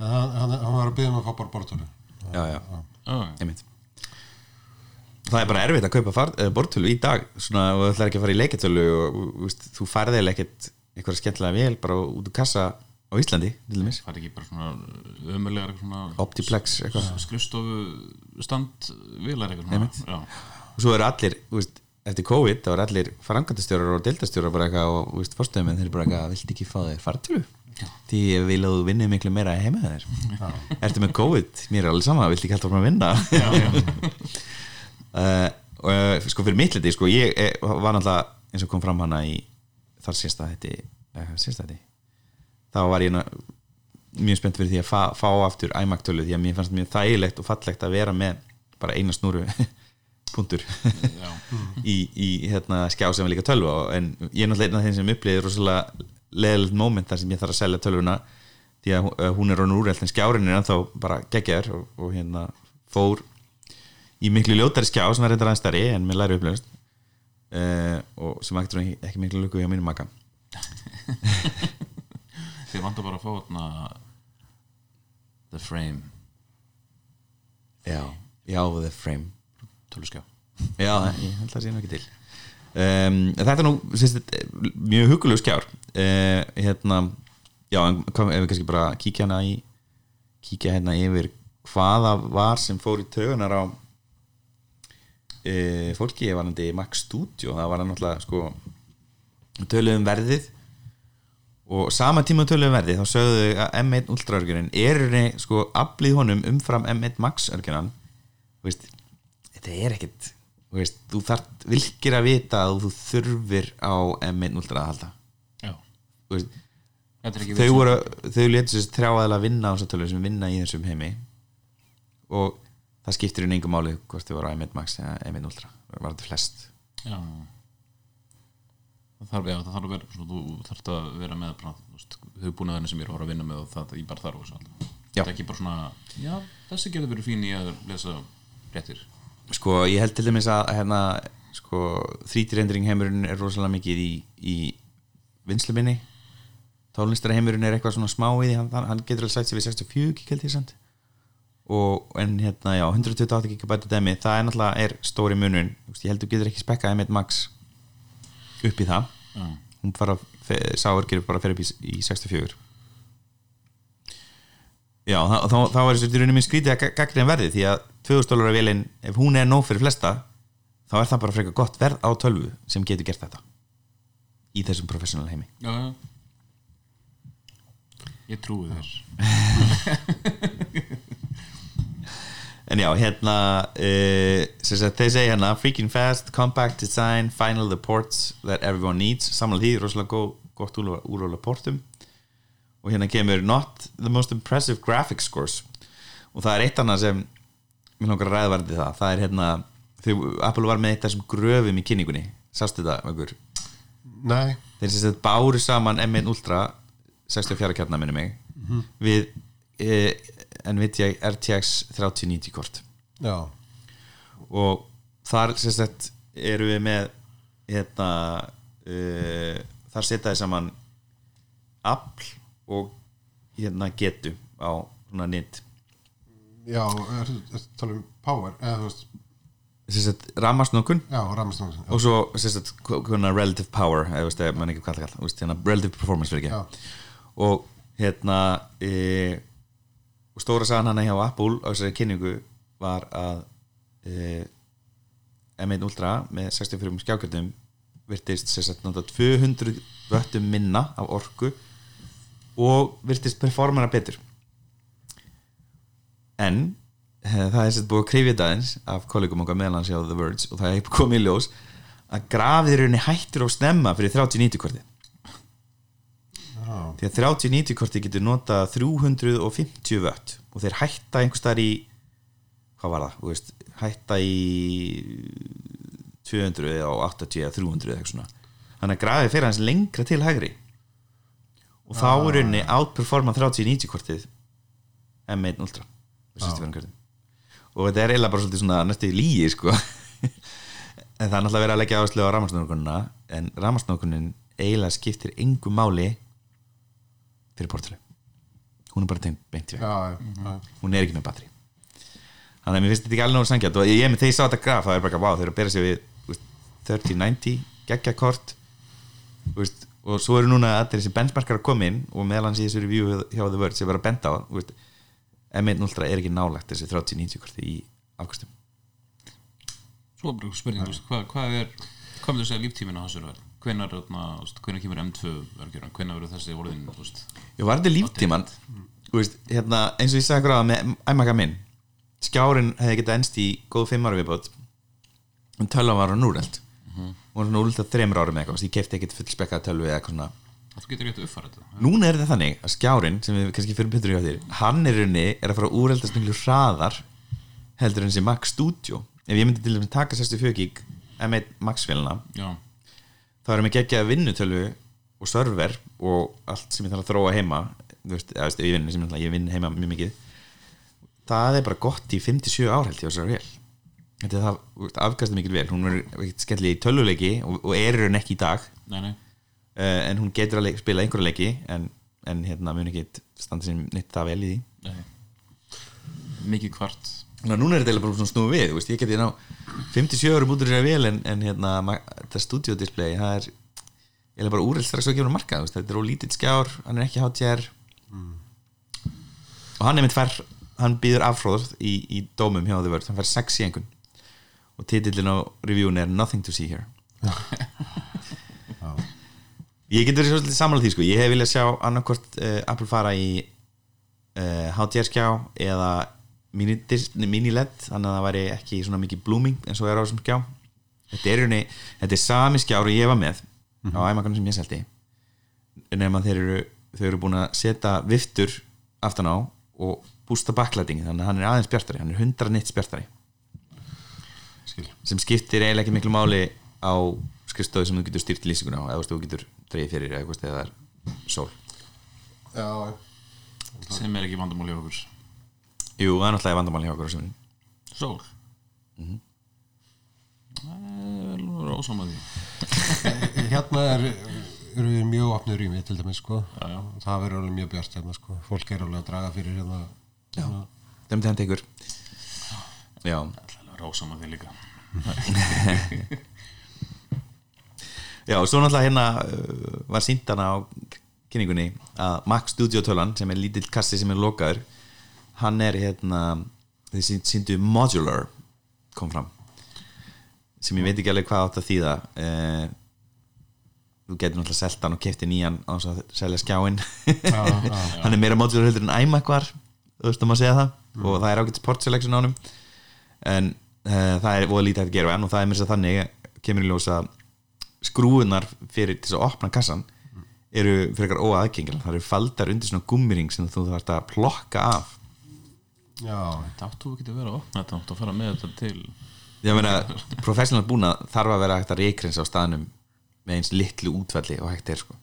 hann, hann, hann var að byggja um að fá bara bortölu já, já, já, einmitt. Það er bara erfitt að kaupa far, uh, bortölu í dag svona, og þú ætlar ekki að fara í leiketölu og og, þú veist, þú færði eða ekkert eitthvað skemmtilega vel bara út úr kassa á Íslandi til dæmis, það er ekki bara svona ömulegar svona Optiplex eitthvað? skrifstofu stand vilar já, og svo eru allir, veist, eftir COVID þá eru allir farangandastjórar og deildastjórar bara eitthvað og, veist, fórstöðum þeir eru bara eitthvað, viltu ekki fá þér fartölu? Því ég vil að þú vinnir miklu meira heima þér. Ertu með COVID? Mér er alveg sama, viltu ekki alltaf að vinna? já, já. uh, og uh, sko fyrir mitt liti, sko, ég eh, var náttúrulega eins og kom fram hana í þar sérsta þetta uh, þetta þá var ég mjög spennt fyrir því að fá, fá aftur iMac tölu því að mér fannst mjög þægilegt og fallegt að vera með bara eina snúru punktur í, í hérna, skjá sem er líka tölva. En ég er náttúrulega einn af þeim sem upplýði rosalega leðilegt moment þar sem ég þarf að selja tölvuna því að hún- er ránu úrreld en skjárin er ennþá bara geggjar og, og hérna fór í miklu ljótari skjá sem er reyndar aðeins stærri en með læri upplöfust uh, og sem ekkert ekki, ekki miklu luku hjá mínum maka þið vantar bara að fá þarna the frame. Já, já, the frame. Töluskjá. Já, ég held að það sé ekki til. Um, Þetta er nú sérst, mjög hugulegu skjár. Uh, hérna, já, en hvað, ef við kannski bara kíkja hana í kíkja hérna yfir hvaða var sem fór í tögunar á uh, fólki varandi Mac Studio, það var náttúrulega sko töluðum verðið og sama tíma og töluðum verðið þá sögðu að M1 Ultra örgjörinn er sko aflið honum umfram M1 Max örgjörnan þetta er ekkit veist, þú þarf vilkir að vita að þú þurfir á M1 Ultra að halda. Veist, þau voru þau letur sér trjáaðilega að vinna á þessar tölur sem vinna í þessum heimi. Og það skiptir í engum máli hvort þau voru á M1 Max eða M1 Ultra. Það var þetta flest. Já það þarf, já, það þarf að vera svona, þú þarf að vera með hugbúnaðinu sem ég er að fara að vinna með og það ég bara þarf þetta er ekki bara svona, já, þessi getur verið fín í að lesa réttir sko ég held til dæmis að hérna, sko, 3D rendering heimurinn er rosalega mikið í, í vinsluminni tónlistara heimurinn er eitthvað svona smá í því hann, hann getur alveg sætt sér við 64 gig held ég samt. Og en hérna já 128 GB demi það er náttúrulega er stóri munun ég held þú getur ekki spekkað M1 Max upp í það. Já, hún fara sáurkir bara fyrir upp í, í 64 já þá, er þessu í rauninni minn skrítið að gagna verði því að 2000 dólar að vélinn ef hún er nóg fyrir flesta þá er það bara frekar gott verð á tölvu sem getur gert þetta. Í þessum professional heimi. Já, já. ég trúi þér en já, hérna uh, þeir segja hérna freaking fast, compact design, final the ports that everyone needs, samla því rosalega gó, gott úrvala portum. Og hérna kemur not the most impressive graphics scores. Og það er eitt annað sem mér langar að ræða varði það. Það er hérna, þegar Apple var með eitt af þessum gröfum í kynningunni. Sástu þetta, okkur nei, þeir sem sagt báru saman M1 Ultra 64 kjarnar minni mig við eh, NVIDIA RTX 3090 kort. Já. Og þar sagt eru við með hérna uh, þar setja þið saman afl og hérna getu á svona nýtt já, er þetta tala um power eða þú veist, já, ramastangin og svo hvernig relative power eða veist, mann ekki hvað það veist, hérna, relative performance fyrir Já. ekki og hérna e, og stóra sagan hana hjá Apple á þessari kynningu var að e, M1 Ultra með 64 skjákjöldum virtist sér sett nota 200 vöttum minna af orku og virtist performana betur. En eh, það er sett búið að krifja eins af kollegum okkar meðal hans hjá The Verge og það er komið í ljós að grafiðurinn hættur á snemma fyrir 30-90 korti Já, því að 30-90 korti getur notað 350 vött og þeir hætta einhvers staðar í hvað var það, veist, hætta í 200 eða á 80 eða 300 eða eitthvað svona. Þannig að grafið fyrir hans lengra til hægri. Og þá er rauninni outperforma 30-90 kortið M1 Ultra með 65 kortið og þetta er eiginlega bara svolítið svona næstu í lígi sko. En það er náttúrulega verið að leggja áherslu á rafmagsnókunina en rafmagsnókunin eiginlega skiptir engu máli fyrir portilu hún er bara tengt beint í veg. Já, já, hún er ekki með batteri þannig að mér finnst þetta ekki alveg nógu sangjart og ég með þegar ég sá þetta graf það er bara wow, þau eru að bera sig við þú veist, 3090, geggjakort. Þú veist, og svo eru núna allir þessi benchmarkar að koma inn og meðal hans í þessu review hjá The Verge sem var að benda á þú veist, M1 Ultra er ekki nálægt þessi 3090 korti í afkvæmstum Svo bara spurning, þú hvað, hvað er hvað myndir segja líftíminn á þessu verð? Hvenær, hvenær kemur M2 verður hvenær verður þessi orðin, Ég var þetta líftíman hérna, eins og ég sagði gráða með æmaka minn skjárin hefði getað ennst í góð fimm ára viðbót. En tölvan var hann úreld og hann úreld að þremur árum eitthvað, ég kefti ekkert fullspekkaða tölvu eða eitthvað Þú getur rétt að uppfæra þetta. Núna er þetta þannig að skjárin sem við kannski fyrir betur í á þér hann er raunni er að fara að úreldast miklu hraðar heldur en þessi Max Studio. Ef ég myndi til dæmis taka 64 gig M1 Max vélina Já, þá erum við geggjaða vinnutölvu og server og allt sem ég þarf að þróa heima veist, eða, veist, ég vinn ég, vinn heima mjög mikið. Það er bara gott í 57 ár held ég á þessari vel. Þetta er það afkastið mikil vel. Hún er ekkert skemmtileg í tölvuleiki og, og er hún ekki í dag. Nei, nei. Uh, en hún getur að leik, spila einhverja leiki en, en hérna mun ekki standa sem nýtt það vel í því. Nei. Mikið kvart Að núna er þetta bara svona snúið við veist, ég geti ná 57 árum út úr þessari vel en, en hérna, þetta studiodisplay það er eiginlega bara úreld strax að gefa marka veist, þetta er ólítið skjár, hann er ekki HDR og hann er mitt fær hann býður afhróður í, í dómum hjá The Verge, hann fær 6 í einhvern og titillin á reviewin er Nothing to see here. Ég get verið svolítið sammála því sko, ég hef viljað sjá annarkvort uh, Apple fara í uh, HDR skjá eða mini, dis- mini LED þannig að það væri ekki svona mikið blooming eins og er á þessum skjá. Þetta er, raunni, þetta er sami skjár og ég var með á æmakanum sem ég seldi. Nema þeir eru þau eru búin að setja viftur aftan á og bústa backlighting þannig að hann er aðeins bjartari, hann er 100 nýtt bjartari. Skil. Sem skiptir eiginlega ekki miklu máli á skrifstofu sem þú getur styrt lýsinguna á eða þú getur dreigð fyrir eða eitthvað er sól. Já, sem er ekki vandamál hjá okkur Jú, það er náttúrulega vandamáli hjá okkur á sumrin. Sól? Það er ósáma því. Hérna er eru við mjög opnið rými til dæmis sko. Já, já. það verður alveg mjög bjart hérna sko. Fólk er alveg að draga fyrir hérna. Hérna. Þeim til hann tekur Já, Það er ósáma því líka. Já, svo náttúrulega hérna uh, var síndana á kynningunni að Mac Studio tölan sem er lítill kassi sem er lokaður hann er hérna þið síndu modular kom fram sem ég veit ekki alveg hvað átt að þýða. Uh, þú getur náttúrulega selt hann og kefti nýjan á þess að selja skjáin já, já, hann er meira modular heldur en iMac var þú veist um að segja það. Og það er ágætt port selection á honum. En uh, það er voða lítið að gera við hann og það er mér svo þannig kemur í ljós að skrúunar fyrir til að opna kassan eru fyrir eitthvað óaðgengilega það eru faldar undir svona gummiring sem þú þarfst að plokka af Það áttu ekki að vera að opna þetta áttu að fara með þetta til ég meina, professional búna þarf að vera hægt að reikrinsa á staðnum með eins litlu útvalli og hægt er sko.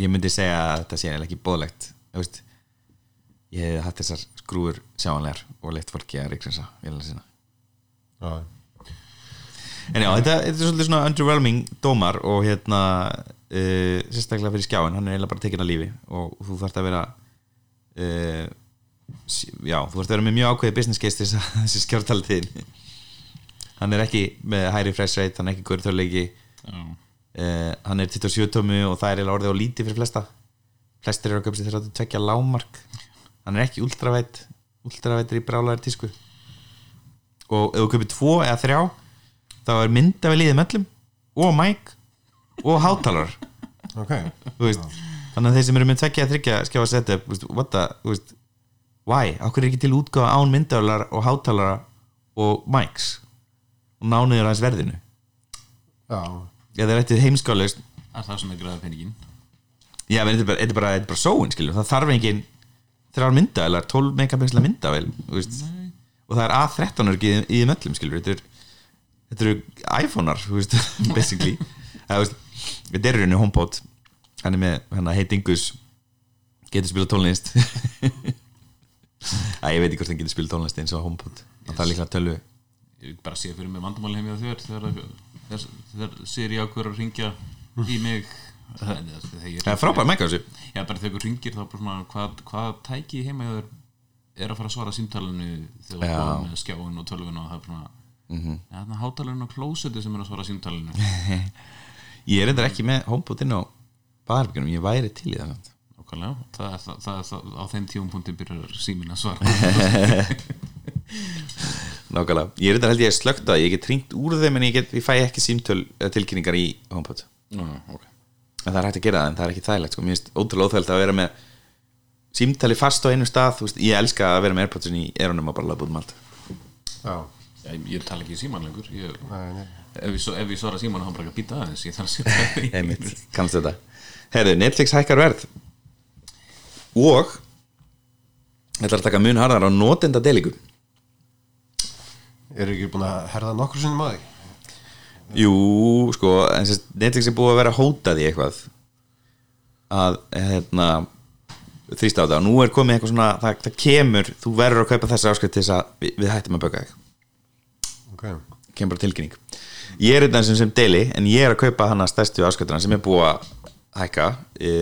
ég myndi segja að þetta sé ekki bóðlegt veist, ég hefði hatt þessar skrúur sjáanlegar og leitt fólki að já, En já, þetta, þetta er svolítið svona underwhelming dómar og hérna uh, sérstaklega fyrir skjáin, hann er eiginlega bara tekinn að lífi og þú þarft að vera uh, já, þú þarft að vera með mjög ákveðið business case til þessi skjártalið þín. Hann er ekki með high refresh rate, hann er ekki góður þörleiki Já, uh, hann er 27 tómi og það er orðið á lítið fyrir flesta. Flestir eru að köpa sér 32 lágmark. Hann er ekki ultraveit ultraveit er í brálaðir tísku og ef þú kaupir tvo eða þrjá þá er mynda við liðið möllum og mæk og hátalar ok. Veist, þannig að þeir sem eru með tvekja að þryggja skjá að setja upp, þú veist, what the þú veist, why, okkur er ekki til útgáfa án myndaðalar og hátalara og mics? Og nánuður aðeins verðinu? Já, eða er þetta heimskálaust. Það er það sem er græða peningin? Já, menn þetta er bara, þetta er bara, þetta er bara sóin skilur, það þarf engin þrjár myndaðalar 12 megapixla myndavel veist, og það er A13 ekki í, í möllum skilur, þetta er þetta eru iPhone-ar, basically. Þetta er rauninni HomePod. Hann er með, hann heit Ingus getur spila tónlist Æ, ég veit ekki hvort hann getur spila tónlist eins og HomePod. Það er líklega tölvu. Ég bara sé fyrir mig vandamáli heim hjá þér þegar, þegar Siri ákveður að ringja í mig. Það, það er frábæð mæka þessu. Já, bara þegar þú ringir þá bara svona hvað, hvað tæki heima hjá þér er að fara að svara símtalinu þegar þú komið með skjáin og tölvun og það er svona mm -hmm. ja, þannig hátalinu og klósetu sem er að svara símtalinu. Ég er reyndar ekki með HomePod inn á baðarbyggjunum, ég væri til í það. Nákvæmlega, það er, það, það er það, á þeim tíum byrjar símin að svara. Nákvæmlega, ég er reyndar held ég að slökta ég get hringt úr þeim en ég, get, ég fæ ekki símtöl eða tilkynningar í HomePod. Nú, ok. En það er hægt að gera það en það er ekki þægilegt sko. mér finnst ótrúlega óþægilegt að vera með símtali fast á einu stað þú veist, ég elska að vera með Airpodsin í erunum og bara laða búið um allt. Já, ég, ég tala ekki í síman lengur. Ég, nei, nei. ef, ég, svo- ef ég svara síman hann bara ekki að býta aðeins. Ég þarf að einmitt, kannast þetta. Herðu, Netflix hækkar verð og þetta er að taka mun harðar á notenda deligu eru ekki búin að herða nokkur sinnum að því? Jú, sko, en sérst, Netflix er búið að vera hótað í eitthvað að hérna þrýsta á þetta. Og nú er komið eitthvað svona það, það kemur, þú verður að kaupa þessa áskrift til þess að við, við hættum að böka þig. Ok, kemur bara tilkynning. Ég er þetta sem sem deili en ég er að kaupa hana stærstu afskjölduna sem er búið að hækka e,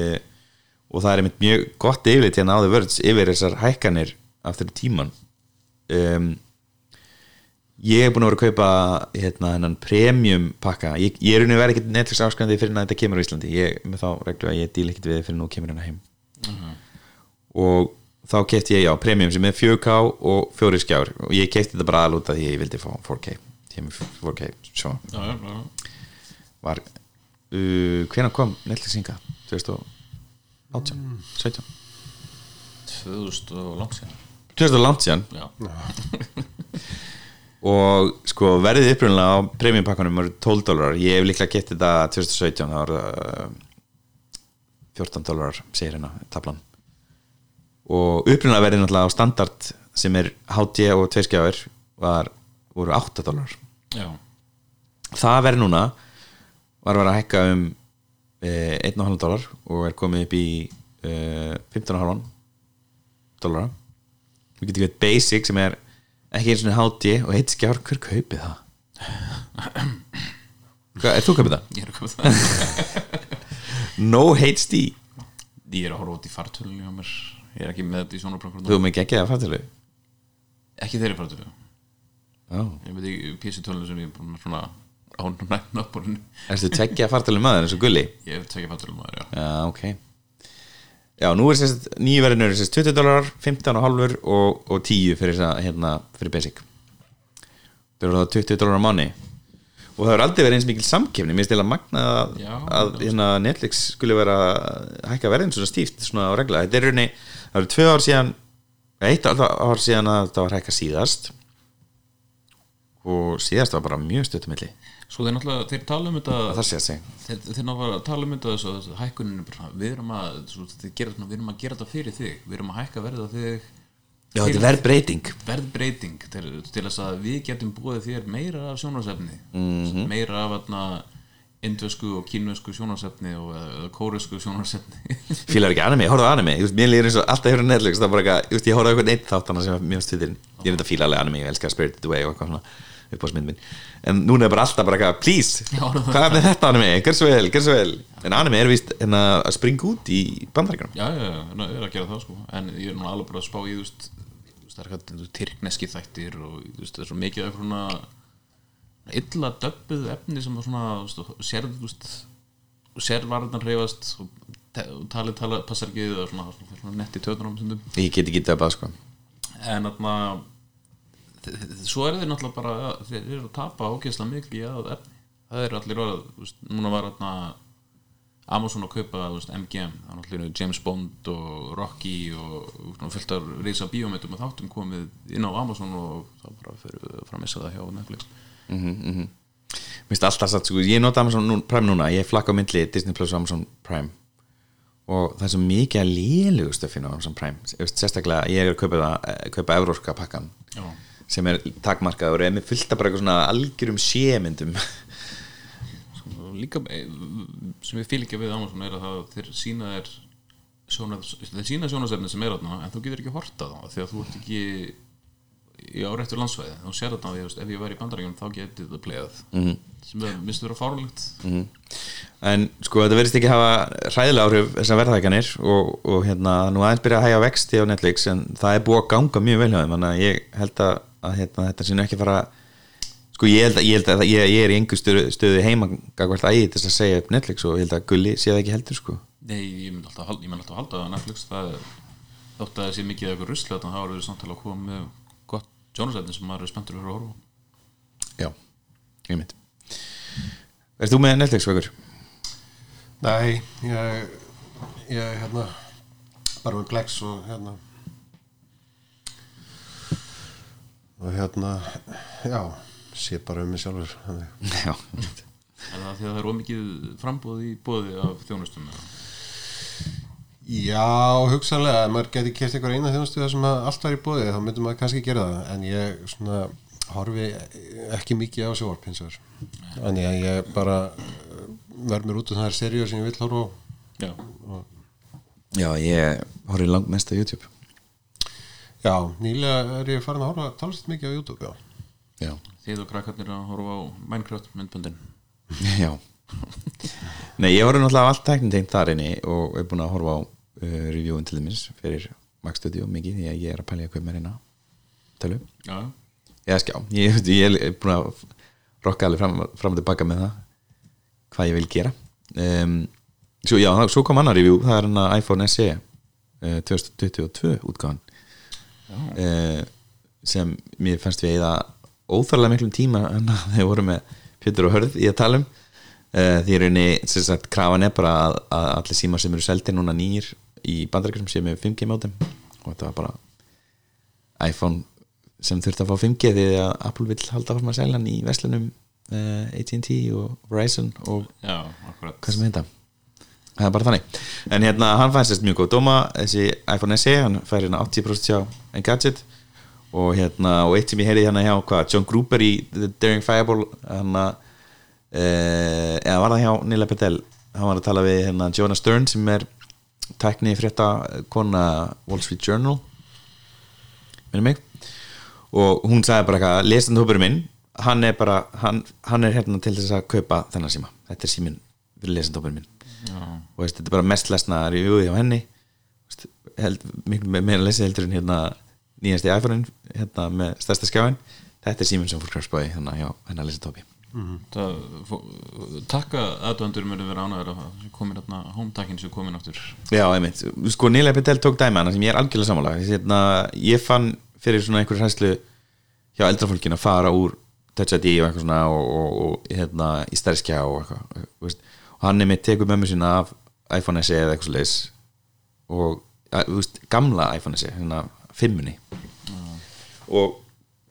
og það er einmitt mjög gott yfirleitt hérna á The Words yfir þessar hækkanir aftur tíman um, ég er búin að vera að kaupa hérna hennan premium pakka. Ég, ég er unni vera ekkert Netflix afskjöldandi fyrir að þetta kemur á Íslandi. Ég með þá reglu að ég díl ekkert við fyrir nú kemur hérna heim. Og þá kefti ég já premium sem er 4K og 4 skjár. Og ég kefti þetta bara aðlúta því ég vildi fá 4K kemur 4K svo já, já, var uh, hvenær kom Netflix hinga 2018 17 2000 og langt síðan. 2000 langt síðan? Já, og sko verðið upprunnilega á premiumpakkanum var 12 dólarar. Ég hef líklega gett þetta 2017 það var uh, 14 dólarar segir hérna tablan og upprunnilega verðið náttúrulega á standard sem er HD og 2 skjáir var, voru 8 dólarar. Já, það verður núna var að vera að hækka um eh, 1,5 dólar og er komið upp í eh, 15,5 dólara. Við getum við basic sem er ekki eins og HD og eitt skjár. Hver kaupið það? Hvað, er þú kaupið það? ég er koma það. No HD ég er að horfa út í mér. Ég er ekki með þetta í svona þú program erum ekki ekki að fættilu ekki þeirri fartölu Já, ég veit ekki tölunni sem ég er búin að svona nætna upp erstu tveggja farttilu maður eins og gulli? ég hef tekið fartölum maður, já. Já, ok. Já, nú er sérst nýju verðinu er sérst 20 dólarar, 15 og og, og 10 fyrir, hérna, fyrir basic. Það eru það 20 dólarar á mánu og það hefur aldrei verið eins mikil samkefni mér stila magna að, Já, að hérna, Netflix skulle vera hækka verðin svona stíft svona á regla. Þetta er raunni, það eru tvö ár síðan eitt ár síðan að það var hækka síðast og síðast var bara mjög stuttumilli svo þeir náttúrulega, þeir tala um þetta það sé að segja. þeir, þeir náttúrulega tala um þetta þessu, þessu hækkunin er bara, svona, við erum að svo, gera, við erum að gera þetta fyrir þig. Við erum að hækka verða þig Já, þetta er verðbreyting. Verðbreyting til, til þess að við getum búið þér meira af sjónarsefni -hmm. meira af atna, indvesku og kínvesku sjónarsefni og kóresku sjónarsefni fílar ekki anime, ég horfði á anime. Ég mér líður eins og alltaf hefur Netflix það er bara eitthvað, ég horfði á eitthvað neitt þáttana sem var mjög stuttir ég er þetta fíla alveg anime, ég elska Spirited Away og eitthvað svona upp á smynd minn en núna er bara alltaf bara eitthvað, please Já, það- hvað er þetta anime, gjör svo vel, gjör svo vel en anime er hérna, að springa út í bandaríkjunum já, já, já, ég er að gera það sko en ég er nú alveg bara að spá í þú veist, það er eitthvað tyrkneski þættir og þú veist, það er svo mikið af svona illa döbbuð efni sem að svona, sérð þú veist, sérð varðan reyfast og, talið tala, passar ekki það er svona, netti stundum ég get ekki döpað sko en þarna svo er þeir náttúrulega bara þeir eru að tapa ágæslega mikið að efni. Það er allir orðað, veist, núna var þarna Amazon að kaupa veist, MGM, það er náttúrulega James Bond og Rocky og fullt af reysa bíómetum og þáttum komið inn á Amazon og það bara fyrir að missa það hjá Netflix. Mér finnst alltaf satt, sko, ég nota Amazon nú, Prime núna, ég flakka myndli Disney Plus og Amazon Prime. Og það er svo mikið að lélegu stöfin á Amazon Prime, sérstaklega ég er að kaupa, eh, kaupa euróska pakkan Já. Sem er takmarkaður er með fullt af bara eitthvað svona algjörum sémyndum. Og líka eh, sem ég fíl ekki við Amazon er að það, þeir sína þér sjónað, þeir sína sjónasefni sem er þarna en þú getur ekki horta þá því að þú ert ekki í árættu landsvæði. Þú sér þetta, ég veist, ef ég væri í bandarækjum þá getið það plegað mm -hmm. sem er, minnst vera fárlegt en sko þetta verðist ekki hafa hræðilega áhrif þessar verðhækanir og, og hérna nú aðeins byrja að hægja vexti á Netflix en það er búið að ganga mjög vel hjá þeim þannig að ég held að, að hérna, þetta sínu ekki fara sko ég held að, ég, held að ég, ég er í einhver stöðu, stöðu heima gagvart ægi til þess að segja upp Netflix og ég held að Gulli sé það ekki heldur sko. Nei, ég myndi alltaf, myndi alltaf halda að Netflix það er þótt að það sé mikið eitthvað rusli þannig að það var verið samtala að koma með gott sjónasefni sem maður er spenntur fyrir að horfa já, ég mynd Erst þú með Netflix vögur? Nei, ég, ég hérna bara með Plex og hérna og hérna já, sé bara um mig sjálfur þannig. já, Er það því að það er ómikið frambúð í bóði af þjónustum? Já, hugsanlega, ef maður geti kert einhver eina þjónustu þar sem allt var í bóði þá myndum maður kannski gera það. En ég svona horfi ekki mikið á sjóarp hins vegar þannig að ég bara eh, verð mér út af það seríu sem ég vil horfa á. Já, já ég horfði langt mest á YouTube Já, nýlega er ég farin að horfa talast mikið á YouTube, já. Já, þið og krakkarnir að horfa á Minecraft myndböndin. Já. Nei, ég horfði náttúrulega allt tæknin tengt þar inni og er búin að horfa á uh, reviewin til þeimis fyrir Max Studio mikið því að ég er að pælja að kaupa mér hérna tölu. Já, eða skjá, ég, ég er búin að rokka alveg fram, fram og tilbaka með það hvað ég vil gera. Um, svo, já, svo kom annar review það er hann að iPhone SE uh, 2022 útgáðan uh, sem mér fannst við eða óþarlega miklum tíma en að þeir voru með Pétur og Hörð í að tala um. Uh, því er einni, sem sagt, krafan er bara að, að allir símar sem eru seldir núna nýjir í bandarækjum sem með 5G mótum. Og þetta var bara iPhone sem þurfti að fá 5G því að Apple vill halda fórum að selja hann í verslunum uh, AT&T og Verizon og já, hvað sem heita. Það er bara þannig. En hérna hann fannst mjög góð dóma þessi iPhone SE, hann fær hérna 80% hjá Engadget og hérna og eitt sem ég heyrði hérna hjá hvað, John Gruber í The Daring Fireball hann að eh, eða var það hjá Nila Petel hann var að tala við hérna Jonah Stern sem er tækni frétta kona Wall Street Journal minnum mig. Og hún sagði bara eitthvað lesandhópurinn minn hann er bara, hann, hann er hérna til þess að kaupa þennan síma, þetta er síminn fyrir lesandhópurinn minn. Já, og veist, þetta er bara mest lesna reviewið hjá henni. Veist, held, miklu me- meira lesið heldur en hérna nýjasti iPhone-in hérna með stærsta skjáin þetta er síminn sem fólk að spáði hérna hjá hennar lesandhópi það, fó- takka aðdöndur mjög vera ánæður komin hérna hometakinn sem komin aftur. Já, einmitt, sko Nila Petel tók dæmi hana sem ég er algjörlega sammála. Hérna, ég fann fyrir svona einhver hæslu hjá eldrafólkin að fara úr Touch ID og eitthvað svona og, og, og hérna í stærri skjá og eitthvað veist. og hann er mitt tekur mömmu sína af iPhone SE eða eitthvað leis og veist, gamla iPhone SE hérna fimmunni og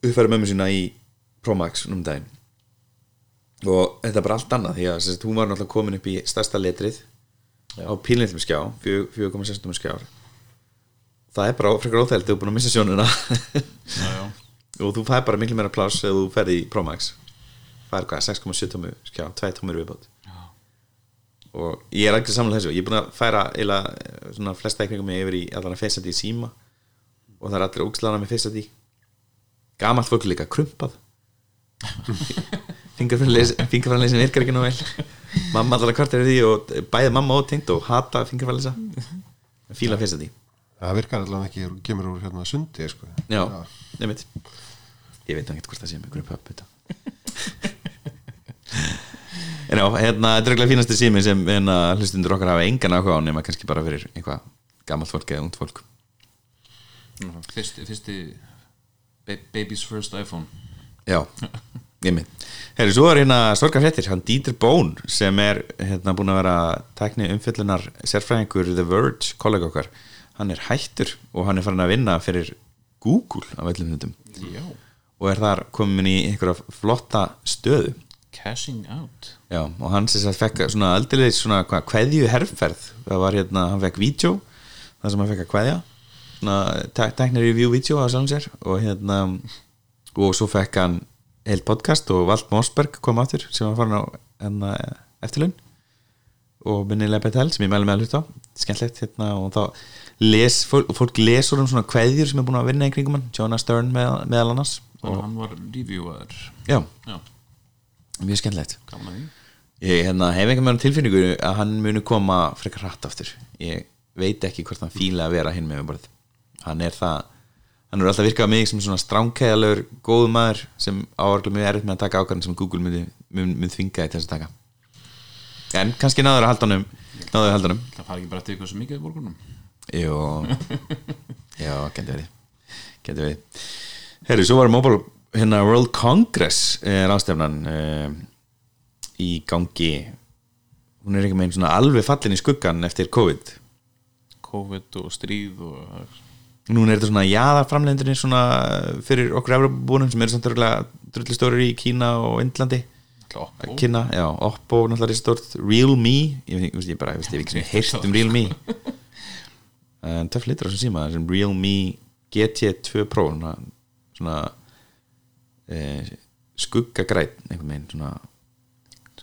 uppfæra mömmu sína í Pro Max um daginn. Og þetta er bara allt annað því að sagt, hún var náttúrulega komin upp í stærsta letrið á pínleitum skjá 4,6 skjár það er bara frekar óþægild þú er búin að missa sjónuna Já, já, og þú fær bara miklu meira pláss ef þú ferði í Pro Max. Það er hvað, 6,7 tómu skjá 2 tómur viðbót. Já. og ég er ekki samlega þessu. Ég er búin að færa eila svona flesta ekningum yfir í allan að ID í síma og það er allir ógslana með face ID gamalt fólk líka krumpað. Fingerfræðinleysin virkar ekki nú vel. Mamma allar kvart er því og bæði mamma og tengt og hata fingerfræðinleysa fíla face ID það virkar allavega ekki, þú kemur úr hérna sundi sko. Já, nefnitt Ég veit ekki hvort það sé með þetta En já, hérna, þetta er ekki fínasti sími sem hérna, hlustundur okkar hafa engan áhuga á nema kannski bara fyrir einhvað gammalt fólk eða ungt fólk fyrsti, fyrsti Ba Baby's first iPhone. Já, ég minn. Herri, svo er hérna sorgar fréttir, hann Dieter Bone sem er hérna búin að vera tækni umfjöllunar sérfræðingur The Verge, kollega okkar hann er hættur og hann er farin að vinna fyrir Google af öllum hundum og er þar komin í einhverja flotta stöðu. Cashing out. Já, og hann sem sagt fekk svona aldrei svona hvað, kveðju herrferð það var hérna, hann fekk vídeo það sem hann fekk að kveðja svona te- teknir review vídeo á sjálfum sér og hérna og svo fekk hann heilt podcast og Vald Mossberg kom aftur sem var farin á hérna, eftirlaun. Og minnilega betel sem ég mæli með að hluta á. Skemmtlegt hérna og þá les, fólk, fólk lesur um svona kveðjur sem er búin að vinna í kringum hann, Jonah Stern með, meðal annars. Að hann var reviewer. Já, Já, mjög skemmtlegt Ég hérna, hef einhvern veginn tilfinningu að hann muni koma frekar hratt aftur. Ég veit ekki hvort hann fíla að vera hinn með borð hann er það hann er alltaf virkað mig sem svona stránkæðalögur góðu maður sem áarglu mjög erfitt með að taka ákvæðan sem Google myndi, myndi, þvinga til þess að taka. En kannski náður að halda honum náður að halda honum. Það fara ekki bara eftir eitthvað svo mikið í borgunum Jó, já, getur verið. Getur verið. Herri, svo var Mobile, hérna World Congress er ástefnan uh, í gangi. Hún er ekki með einn svona alveg fallin í skuggan eftir COVID. COVID og stríð og núna er þetta svona jaðarframlendinni svona fyrir okkur Evropabúnum sem eru samt örgulega drullistórir í Kína og Indlandi. Oppo? Kína, já, Oppo náttúrulega er stórt Realme, ég, ég, ég bara, ég veist, ég ekki sem heyrst um Realme en töff litur á þessum síma þessum Realme GT2 Pro svona, svona eh, skuggagræn einhvern veginn svona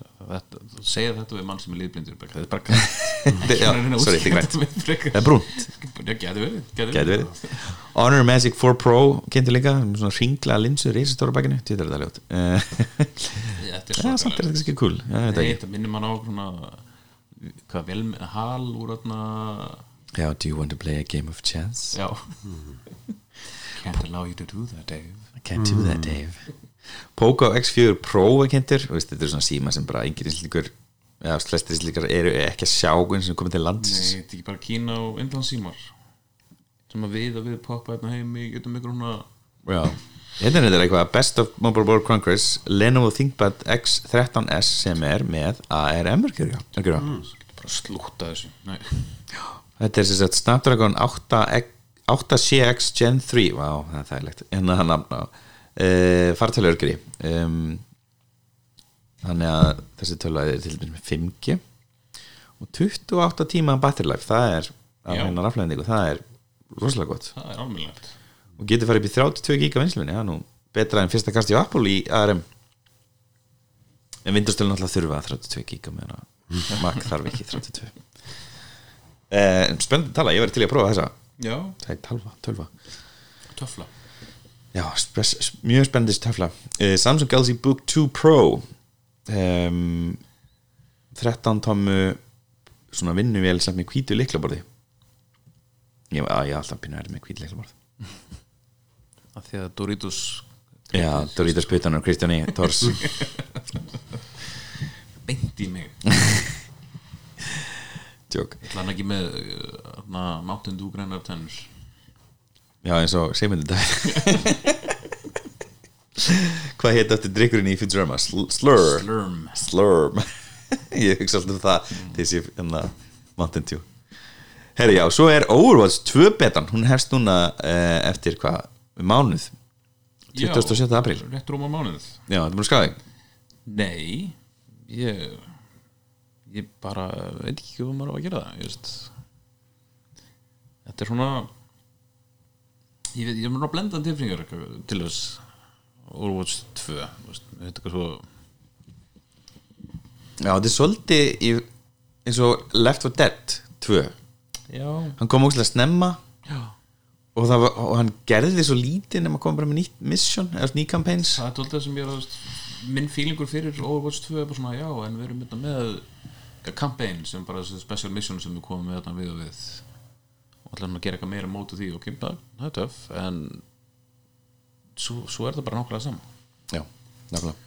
þetta, Þú segir þetta við mann sem er liðblindur bara, Þetta er bara já, sorry, þetta er er Já, getur verið Honor Magic 4 Pro kynntu líka svona ringla linsur í þessu stóra bakinu, þetta er ljót Eh, Þetta er er ekki cool. Þetta minnir mann á svona hvað vel með hal úr þarna já, do you want to play a game of chess? Já. Can't allow you to do that, Dave. I can't do that Dave Poco X4 Pro er kynntur þetta er svona síma sem bara enginn íslíkur eða flestir íslíkar eru ekki að sjá eins og komið til lands Nei, þetta er ekki bara Kína og Indlandsímar sem að við og við poppa hérna heim í getum ykkur svona Já. Hérna er þetta eitthvað Best of Mobile World Congress Lenovo ThinkPad X13s sem er með ARM örgjörja mm. bara slúta þessu Nei. Þetta er sem sagt Snapdragon 8, 8CX Gen 3 Vá, það er þægilegt hérna hann nafn á uh, fartölu örgjörji um, þannig að þessi tölu er til dæmis með 5G og 28 tíma battery life það er af Já. hennar aflæðingu það er rosalega gott. Það er almennilegt. Og getur farið upp í 32 giga vinslunni það er nú betra en fyrsta kasti á Apple í ARM en Windows til náttúrulega þurfa 32 giga meðan að Mac þarf ekki 32 eh, spennandi tala, ég verði til að prófa þessa. Já, það er 12, 12 töfla já, spes, mjög spennandi töfla eh, Samsung Galaxy Book 2 Pro um, 13 tommu svona vinnuvél sem með hvítu liklaborði ég, að, er alltaf pínu erið með hvítu liklaborð að því að Doritos Já, Doritos Putan og Kristjáni Tors beint í mig. Jók ætla hann ekki með uh, Mountain Dew grænar tennur Já, eins og segmyndi dag Hvað heit eftir drikkurinn í Futurama? Sl slur Slurm. Slurm. Ég hugsa alltaf um það þessi hérna Mountain Dew. Herri, já, svo er Overwatch 2 betan. Hún hefst núna uh, eftir hvað? Mánuð. 27. apríl. Rétt rúma mánuð. Já, þetta er búin að skráði Nei Ég Ég bara veit ekki hvað maður á að gera það ég veist. Þetta er svona Ég veit, ég mér að blenda tilfinningar til þess. Overwatch 2 þú veist, Þetta er svo Já, þetta er svolítið í, eins og Left 4 Dead 2 Já, Hann kom ógæslega snemma. Já. Og, var, og hann gerði svo lítið nema að koma bara með nýtt mission eða ný campaigns. Það er tóltið sem ég er að minn fílingur fyrir Overwatch 2 er bara svona já en við erum þetta með campaign sem bara special mission sem við komum með þarna við og við og ætlum að gera eitthvað meira móti því og kemta, það. Er töff en svo, svo er það bara nákvæmlega saman Já, nákvæmlega.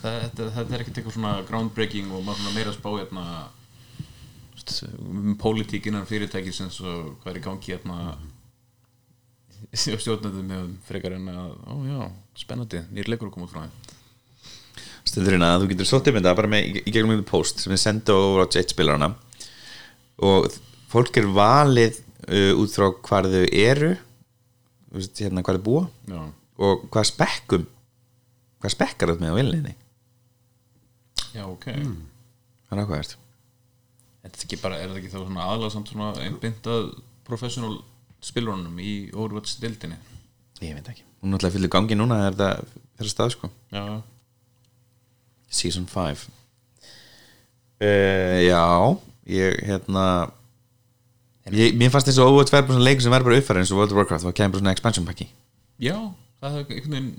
Það, þetta, þetta er ekkert eitthvað svona groundbreaking og maður svona meira spá hérna um pólitík innan fyrirtækisins og hvað er í gangi hérna stjórnandi með frekar en að, ó já, spennandi nýr leikur að koma út frá þeim. Stundurinn að þú getur um þetta bara með, í gegnum einhvern post sem er senda over á jet spilarana og fólk er valið uh, út frá hvar þau eru þú veist, hérna hvar þau búa. Já, og hvað spekkum hvað spekkar þetta með á villinni já ok. Það er ákveðast Þetta er ekki bara, er þetta ekki þá svona aðlega samt svona einbindað professional spilurunum í Overwatch-dildinni ég veit ekki, hún er náttúrulega fyllir gangi núna er þetta fyrir stað sko. Já, Season 5 uh, Já Ég hérna ég, Mér fannst eins og Overwatch verður svona leikur sem verður bara uppfæra eins og World of Warcraft og kemur svona expansion packi já það er einhvern veginn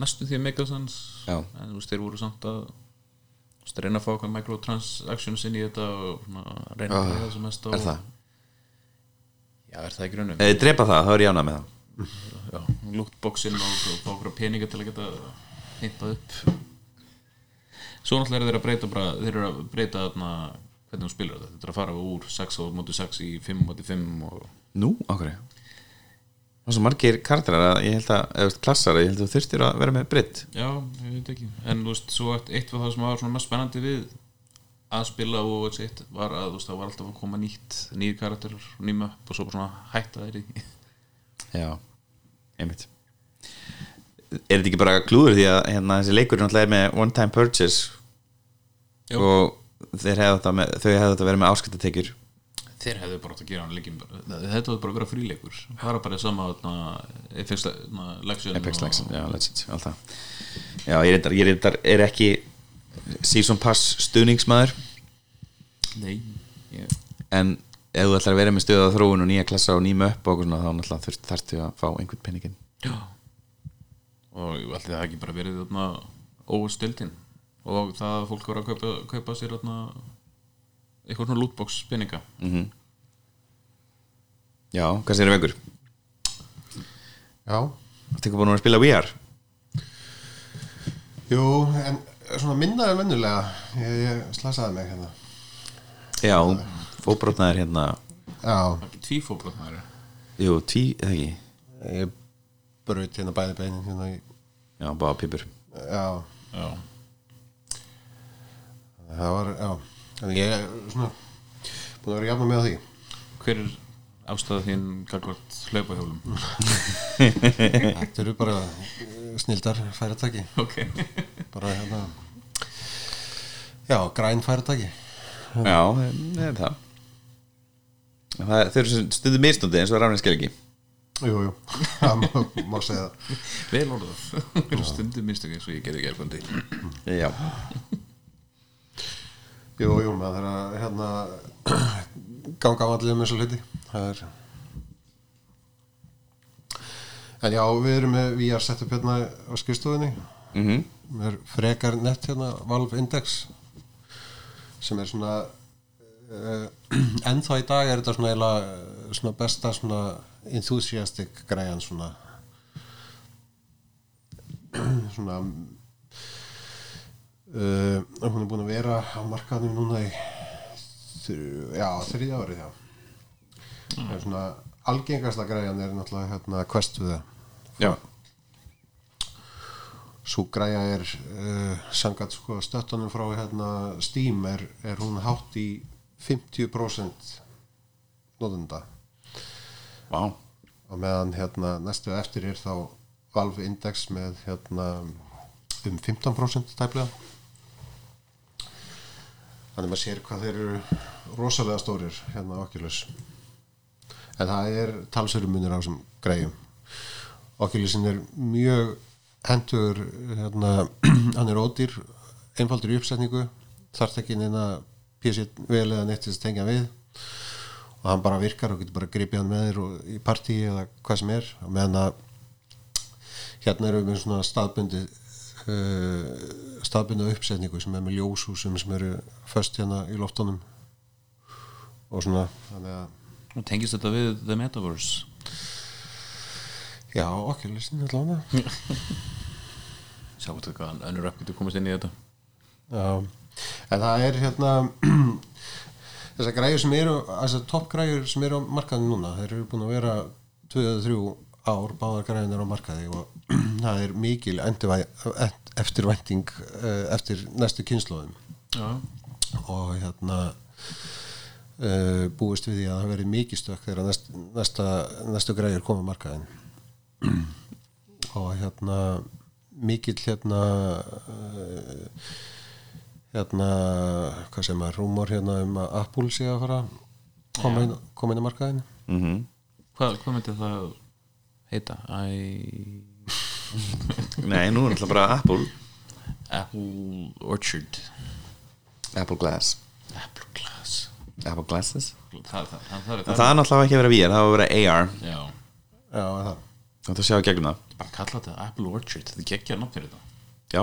næstu því að megasens Já. en þú veist, þeir voru samt að þú veist, reyna að fá eitthvað microtransactions inn í þetta og svona, reyna að það sem mest á Er það? Já, er það ekki raunum? Þið drepa það, þá er ég ánað með það Já, lootboxin og, og fá okkur peninga til að geta hintað upp Svo náttúrulega eru þeir að breyta bara, þeir eru að breyta þarna hvernig þú spilar þetta, þetta er að fara úr 6 á móti 6 í 5 á móti 5 og Nú, okkur Það er svo margir karakterar að ég held að eða klassar að ég held að þú þurftir að vera með britt Já, ég veit ekki. En þú veist, svo eitt, eitt var það sem var svona mest spennandi við að spila og eitt var að þú veist, það var alltaf að koma nýtt nýjir karakterar, nýjum upp og svo bara svona hætta þeir í. Já, einmitt. Er þetta ekki bara klúður því að hérna, þessi leikur er náttúrulega með one time purchase Jú. og hefðu þau hefðu þetta verið með áskatatekjur Þeir hefðu bara átt að gera leikin Þetta hefði bara að vera fríleikur. Það var bara sama Apex Legends, já, Legends, alltaf Já, ég reyndar, ég reyndar er ekki season pass stuðningsmaður. Nei, ég, en ef þú ætlar að vera með stöða þróun og nýja klassa og nýjum upp og svona, þá náttúrulega þarftu að fá einhvern penningin Já. Og allir það ekki bara verið óstildin og það að fólk voru að kaupa, kaupa sér eitthvað svona lootbox peninga. Mm Já, hvað sér vengur? Já, Þetta ekki búin að spila VR? jú, en svona minnaði vennulega ég, ég slasaði mig hérna. Já, fóbrotnaðir hérna. Já, Það er ekki tvífóbrot maður Jú, tví, eða ekki? Ég braut hérna bæði beinin hérna í Já, báða pípur. Já, Já það var, já en ég svona búin að vera jafna með því. Hver er ástæða þín gagvart hlaupahjólum? Þetta eru bara eh, snildar færataki ok. Bara hérna já, græn færataki Já, það er það. Það þau eru stundum misnundi eins og rafnir skil ekki Jú, jú, það má, segja Vel orðað. Það eru stundum mistök eins og ég gerði gerfundi Já, Jú, jú, maður þarf að hérna ganga allir um þessu hluti. Er En já, við erum með VR setup hérna á skrifstofunni. Við erum frekar nett hérna Valve Index sem er svona uh, ennþá í dag er þetta svona, eiginlega, eh, svona besta svona enthusiastic græjan svona svona uh, hún er búin að vera á markaðnum núna í þrjú, árið já. það er svona algengasta græjan er náttúrulega hérna það. Já, svo græja er uh, sangat sko stöttunum frá hérna Steam er, er hún hátt í 50% notenda. Vá. Og meðan hérna næstu eftir er þá Valve Index með hérna um 15% tæplega þannig maður sér hvað þeir eru rosalega stórir hérna Oculus. En það er talsöru munir á þessum græjum Oculusin er mjög hendur hérna, hann er ódýr einfaldur í uppsetningu þarf ekki neina PC vel eða að tengja við. Og hann bara virkar og getur bara gripið hann með þér í partí eða hvað sem er. Og meðan að hérna erum við með svona staðbundi uh, staðbundi uppsetningu sem er með ljóshúsum sem eru föst hérna í loftunum og svona þannig að Og tengist þetta við The Metaverse? Já, okkur listin allavega Sjáu þetta hvað önnur app getur komast inn í þetta. Já, en það er hérna þessar græjur sem eru þessar toppgræjur sem eru á markaðinu núna þeir eru búin að vera 2-3 ár báðar græðinir á markaði og það er mikil eftirvænting eh, eftir næstu kynnslóðum Já, og hérna uh, búist við því að það verið mikið stökk þegar næst, næsta, næstu græður koma á markaðin og hérna mikill hérna uh, hérna hvað sem er rúmor hérna um að Apple sé að fara koma inn, koma inn á markaðin mm hvað, hvað myndi það heita? Æ... Nei, nú er alltaf bara Apple. Apple Orchard. Apple Glass. Apple Glass. Apple Glasses? Það, það, það, það, En það. er náttúrulega ekki að vera VR, það var að vera AR Já, Já, það. Þú ætti að gegnum það. Bara kalla þetta Apple Orchard. Þetta er geggja nátt fyrir þetta. Já.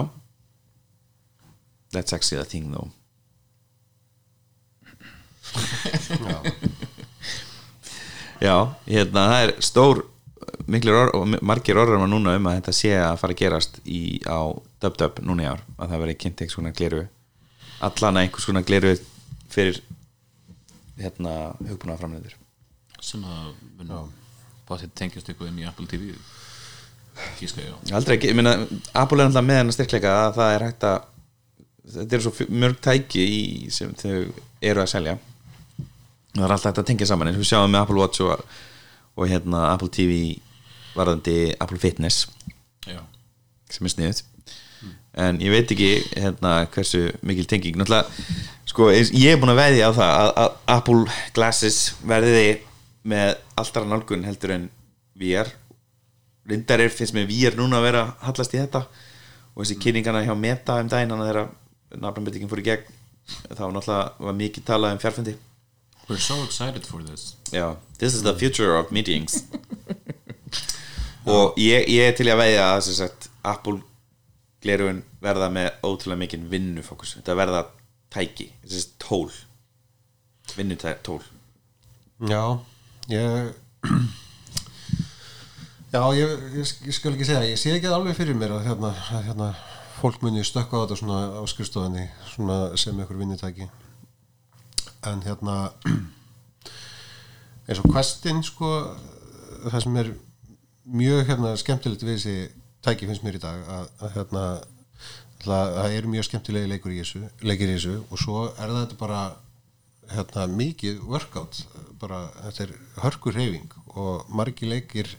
That's actually a thing though. Já, hérna það er stór miklir og margir orðar núna um að þetta sé að fara að gerast í, á dub-dub núna í ár að það veri kynnt einhvers konar gleru allan að einhvers konar gleru fyrir hérna hugbúna framleiður sem að mun báttið tengjast eitthvað inn í Apple TV Kíska Aldrei ekki, ég meina Apple er alltaf með hennar styrkleika að það er hægt að þetta eru svo mörg tæki í, sem þau eru að selja. Það er alltaf hægt að tengja saman. Eins og við sjáum með Apple Watch og, og hérna Apple TV varðandi Apple Fitness Já, sem er sniðut en ég veit ekki hérna hversu mikil tenging. Náttúrulega, sko, ég er búin að veðja á það að, að Apple Glasses verði með alltaf nálgun heldur en VR reyndar er finnst mér VR núna að vera að hallast í þetta og þessi kynningana hjá Meta um daginn hann þegar nafnabendingin fór í gegn. Þá náttúrulega var mikið talað um fjárfundi we're so excited for this. Já, this is the future of meetings. Og ég, ég er til að veðja að sagt, Apple glerugun verða með ótrúlega mikinn vinnufókus. Þetta verða tæki þessi tól. Vinnutól Já, ég Já, ég, ég, ég skal ekki segja ég sé ekki alveg fyrir mér að hérna, að, hérna fólk muni stökka á þetta svona á skrifstofunni svona sem ykkur vinnitæki en hérna eins og questin sko það sem er mjög hérna skemmtilegt við þessi tæki finnst mér í dag að, að hérna það eru mjög skemmtilegi leikur í þessu leikir í þessu og svo er þetta bara hérna mikið workout bara þetta er hörkur reyfing og margi leikir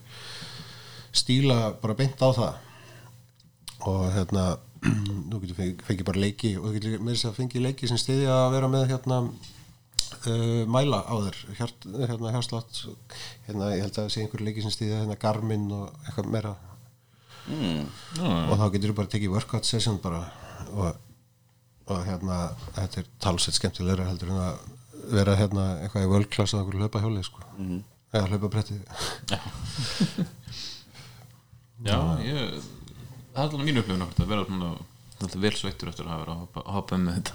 stíla bara beint á það. Og hérna nú getur fengið fengi bara leiki og þú getur með þess að fengi leiki sem stiðja að vera með hérna uh, mæla á þér Hjart, hérna hjárslátt hérna ég held að það sé einhver leiki sem stiðja hérna Garmin og eitthvað meira. Og þá getur þú bara tekið workout session bara og, og hérna þetta er talsett skemmtilegra heldur en að vera hérna eitthvað í world class að okkur hlaupa hjóli sko eða hlaupa bretti Já, ég það er alveg mínu upplifun okkur að vera svona alltaf vel sveittur eftir að hafa verið að hoppa, hoppa um með þetta.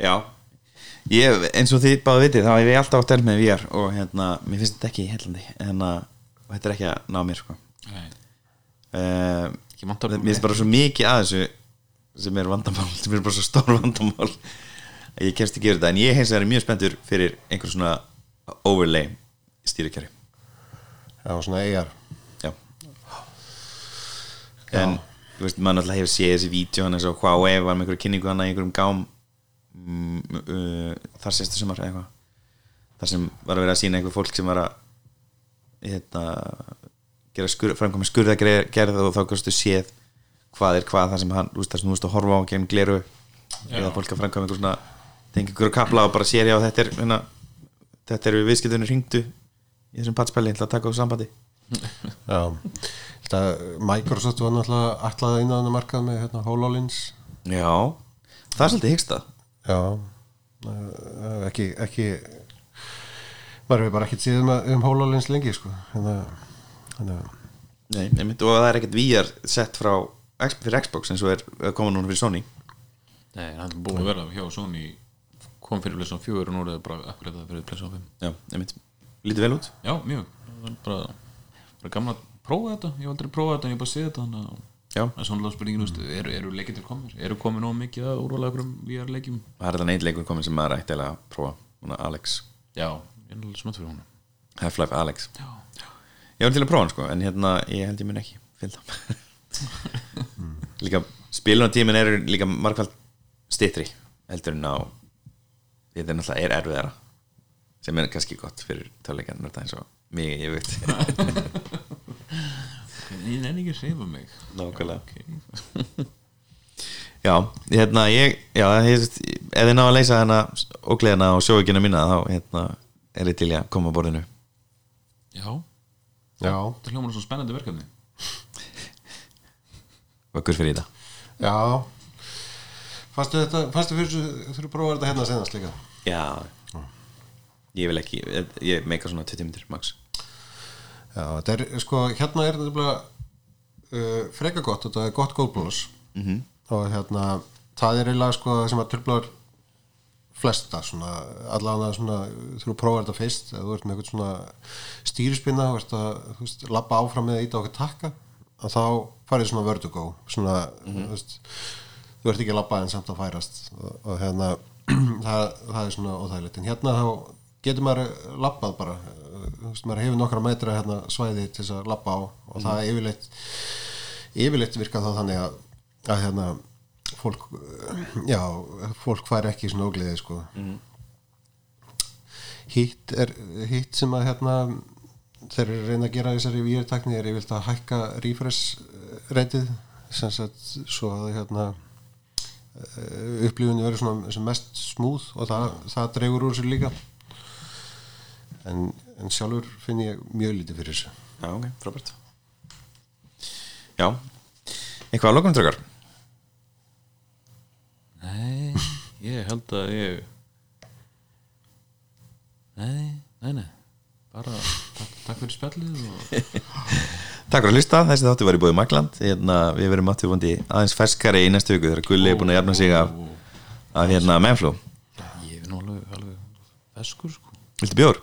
Já ég, eins og þið báðu vitið þá hef ég alltaf átt erf með VR og hérna, mér finnst þetta ekki heillandi en að þetta er ekki að ná mér sko. Nei, uh, ekki vantar mér finnst bara svo mikið að þessu sem er vandamál, sem er bara svo stór vandamál að ég kemst ekki yfir þetta. En ég er mjög spenntur fyrir einhver svona overlay stýrikjari Já, svona eigar já. En þú veist, maður náttúrulega hefur séð þessi hann eins og Huawei var með einhverju kynningu hann í einhverjum gám mm, uh, þar sérstu sumar eða eitthvað. Þar sem var að vera að sína einhver fólk sem var að hérna gera skur, framkvæmum skurðagerð og þá kannstu séð hvað er hvað það sem hann, þú veist, það sem þú veist að horfa á gegn gleru eða fólk að framkvæma einhver svona tengi einhverju kapla og bara sér já þetta er hérna, þetta eru viðskiptunni ringdu í þessum patspæli til að taka á sambandi. Já, þetta Microsoft var náttúrulega alltaf inn á þennan markað með hérna, HoloLens. Já, það er svolítið hyggstað Já eh, ekki, ekki maður hefur bara ekkert síðan um, um HoloLens lengi sko. Þannig að- Nei, einmitt, og það er ekkert VR sett frá fyrir Xbox eins og er er koma núna fyrir Sony. Nei, það er búið að vera hjá Sony kom fyrir Plesson 4 og nú er það bara akkurat fyrir Plesson 5 Já, einmitt, lítið vel út. Já, mjög, það er bara, bara gaman að prófa þetta, ég hef aldrei prófað þetta en ég hef bara séð þetta þannig að það er svona spurningin, mm. eru, eru leikir til komir eru komið nóg mikið að úrvala okkur VR leikjum? Það er þetta neitt leikur komin sem maður ætti að prófa? Núna Alex? Já, er alveg smátt fyrir hún Half-Life Alex. Já. Ég var til að prófa hann sko En hérna, ég held ég mun ekki Líka, spilunartímin eru líka margfald stittri heldur en á þetta er náttúrulega er erfiðara sem er kannski gott fyrir töluleikjarnir þetta eins og mig, ég veit Ég nenni ekki að sefa mig. Nákvæmlega. Ok. Já, hérna ég já, ég, ef þið ná að leysa hérna ógleðina og sjóvíkina mína þá hérna, er ég til í að koma að borðinu. Já, Já, þetta hljómar svo spennandi verkefni. Vöggur fyrir þetta já. Fastu þetta, fastu fyrir þurfum að prófa þetta hérna senast líka? Já. Ég vil ekki, ég, ég meika svona 20 minnir max Já, þetta er, sko, hérna er þetta bara uh, freka gott, þetta er gott góðbúlus -hmm. Mhm. og hérna það er eiginlega sko sem að tröflar flesta svona allavega svona þú prófar þetta fyrst þú ert með eitthvað svona stýrispinna þú ert að, þú veist, labba áfram með að íta okkur takka að þá farið svona vertigo svona, þú veist þú ert ekki að labba en samt að færast og, og hérna það, það er svona óþægilegt en hérna þá getur maður labbað bara. Maður hefur nokkra metra hérna svæði til þess að labba á og það er yfirleitt yfirleitt virka þá þannig að, að hérna fólk já, fólk fær ekki svona ógleði sko. Hitt er hitt sem að hérna þeir eru reyna að gera þessari výrtakni er yfirleitt að hækka refresh reytið sem sagt svo að hérna upplifunni verður svona mest smúð og það, það dregur úr sér líka en, en sjálfur finn ég mjög lítið fyrir þessu. Já, ok, frábært. Já. Eitthvað að lokum drögar Nei, ég held að ég Nei, nei, nei. Bara takk, takk fyrir spjallið og Takk fyrir að hlusta, þessi þáttu var í bóði Magland. Hérna, Við verum vondi aðeins ferskari í næstu viku þegar Gulli er búin að jafna sig af, af hérna menflú Ég er nú alveg, alveg feskur sko. Viltu bjór?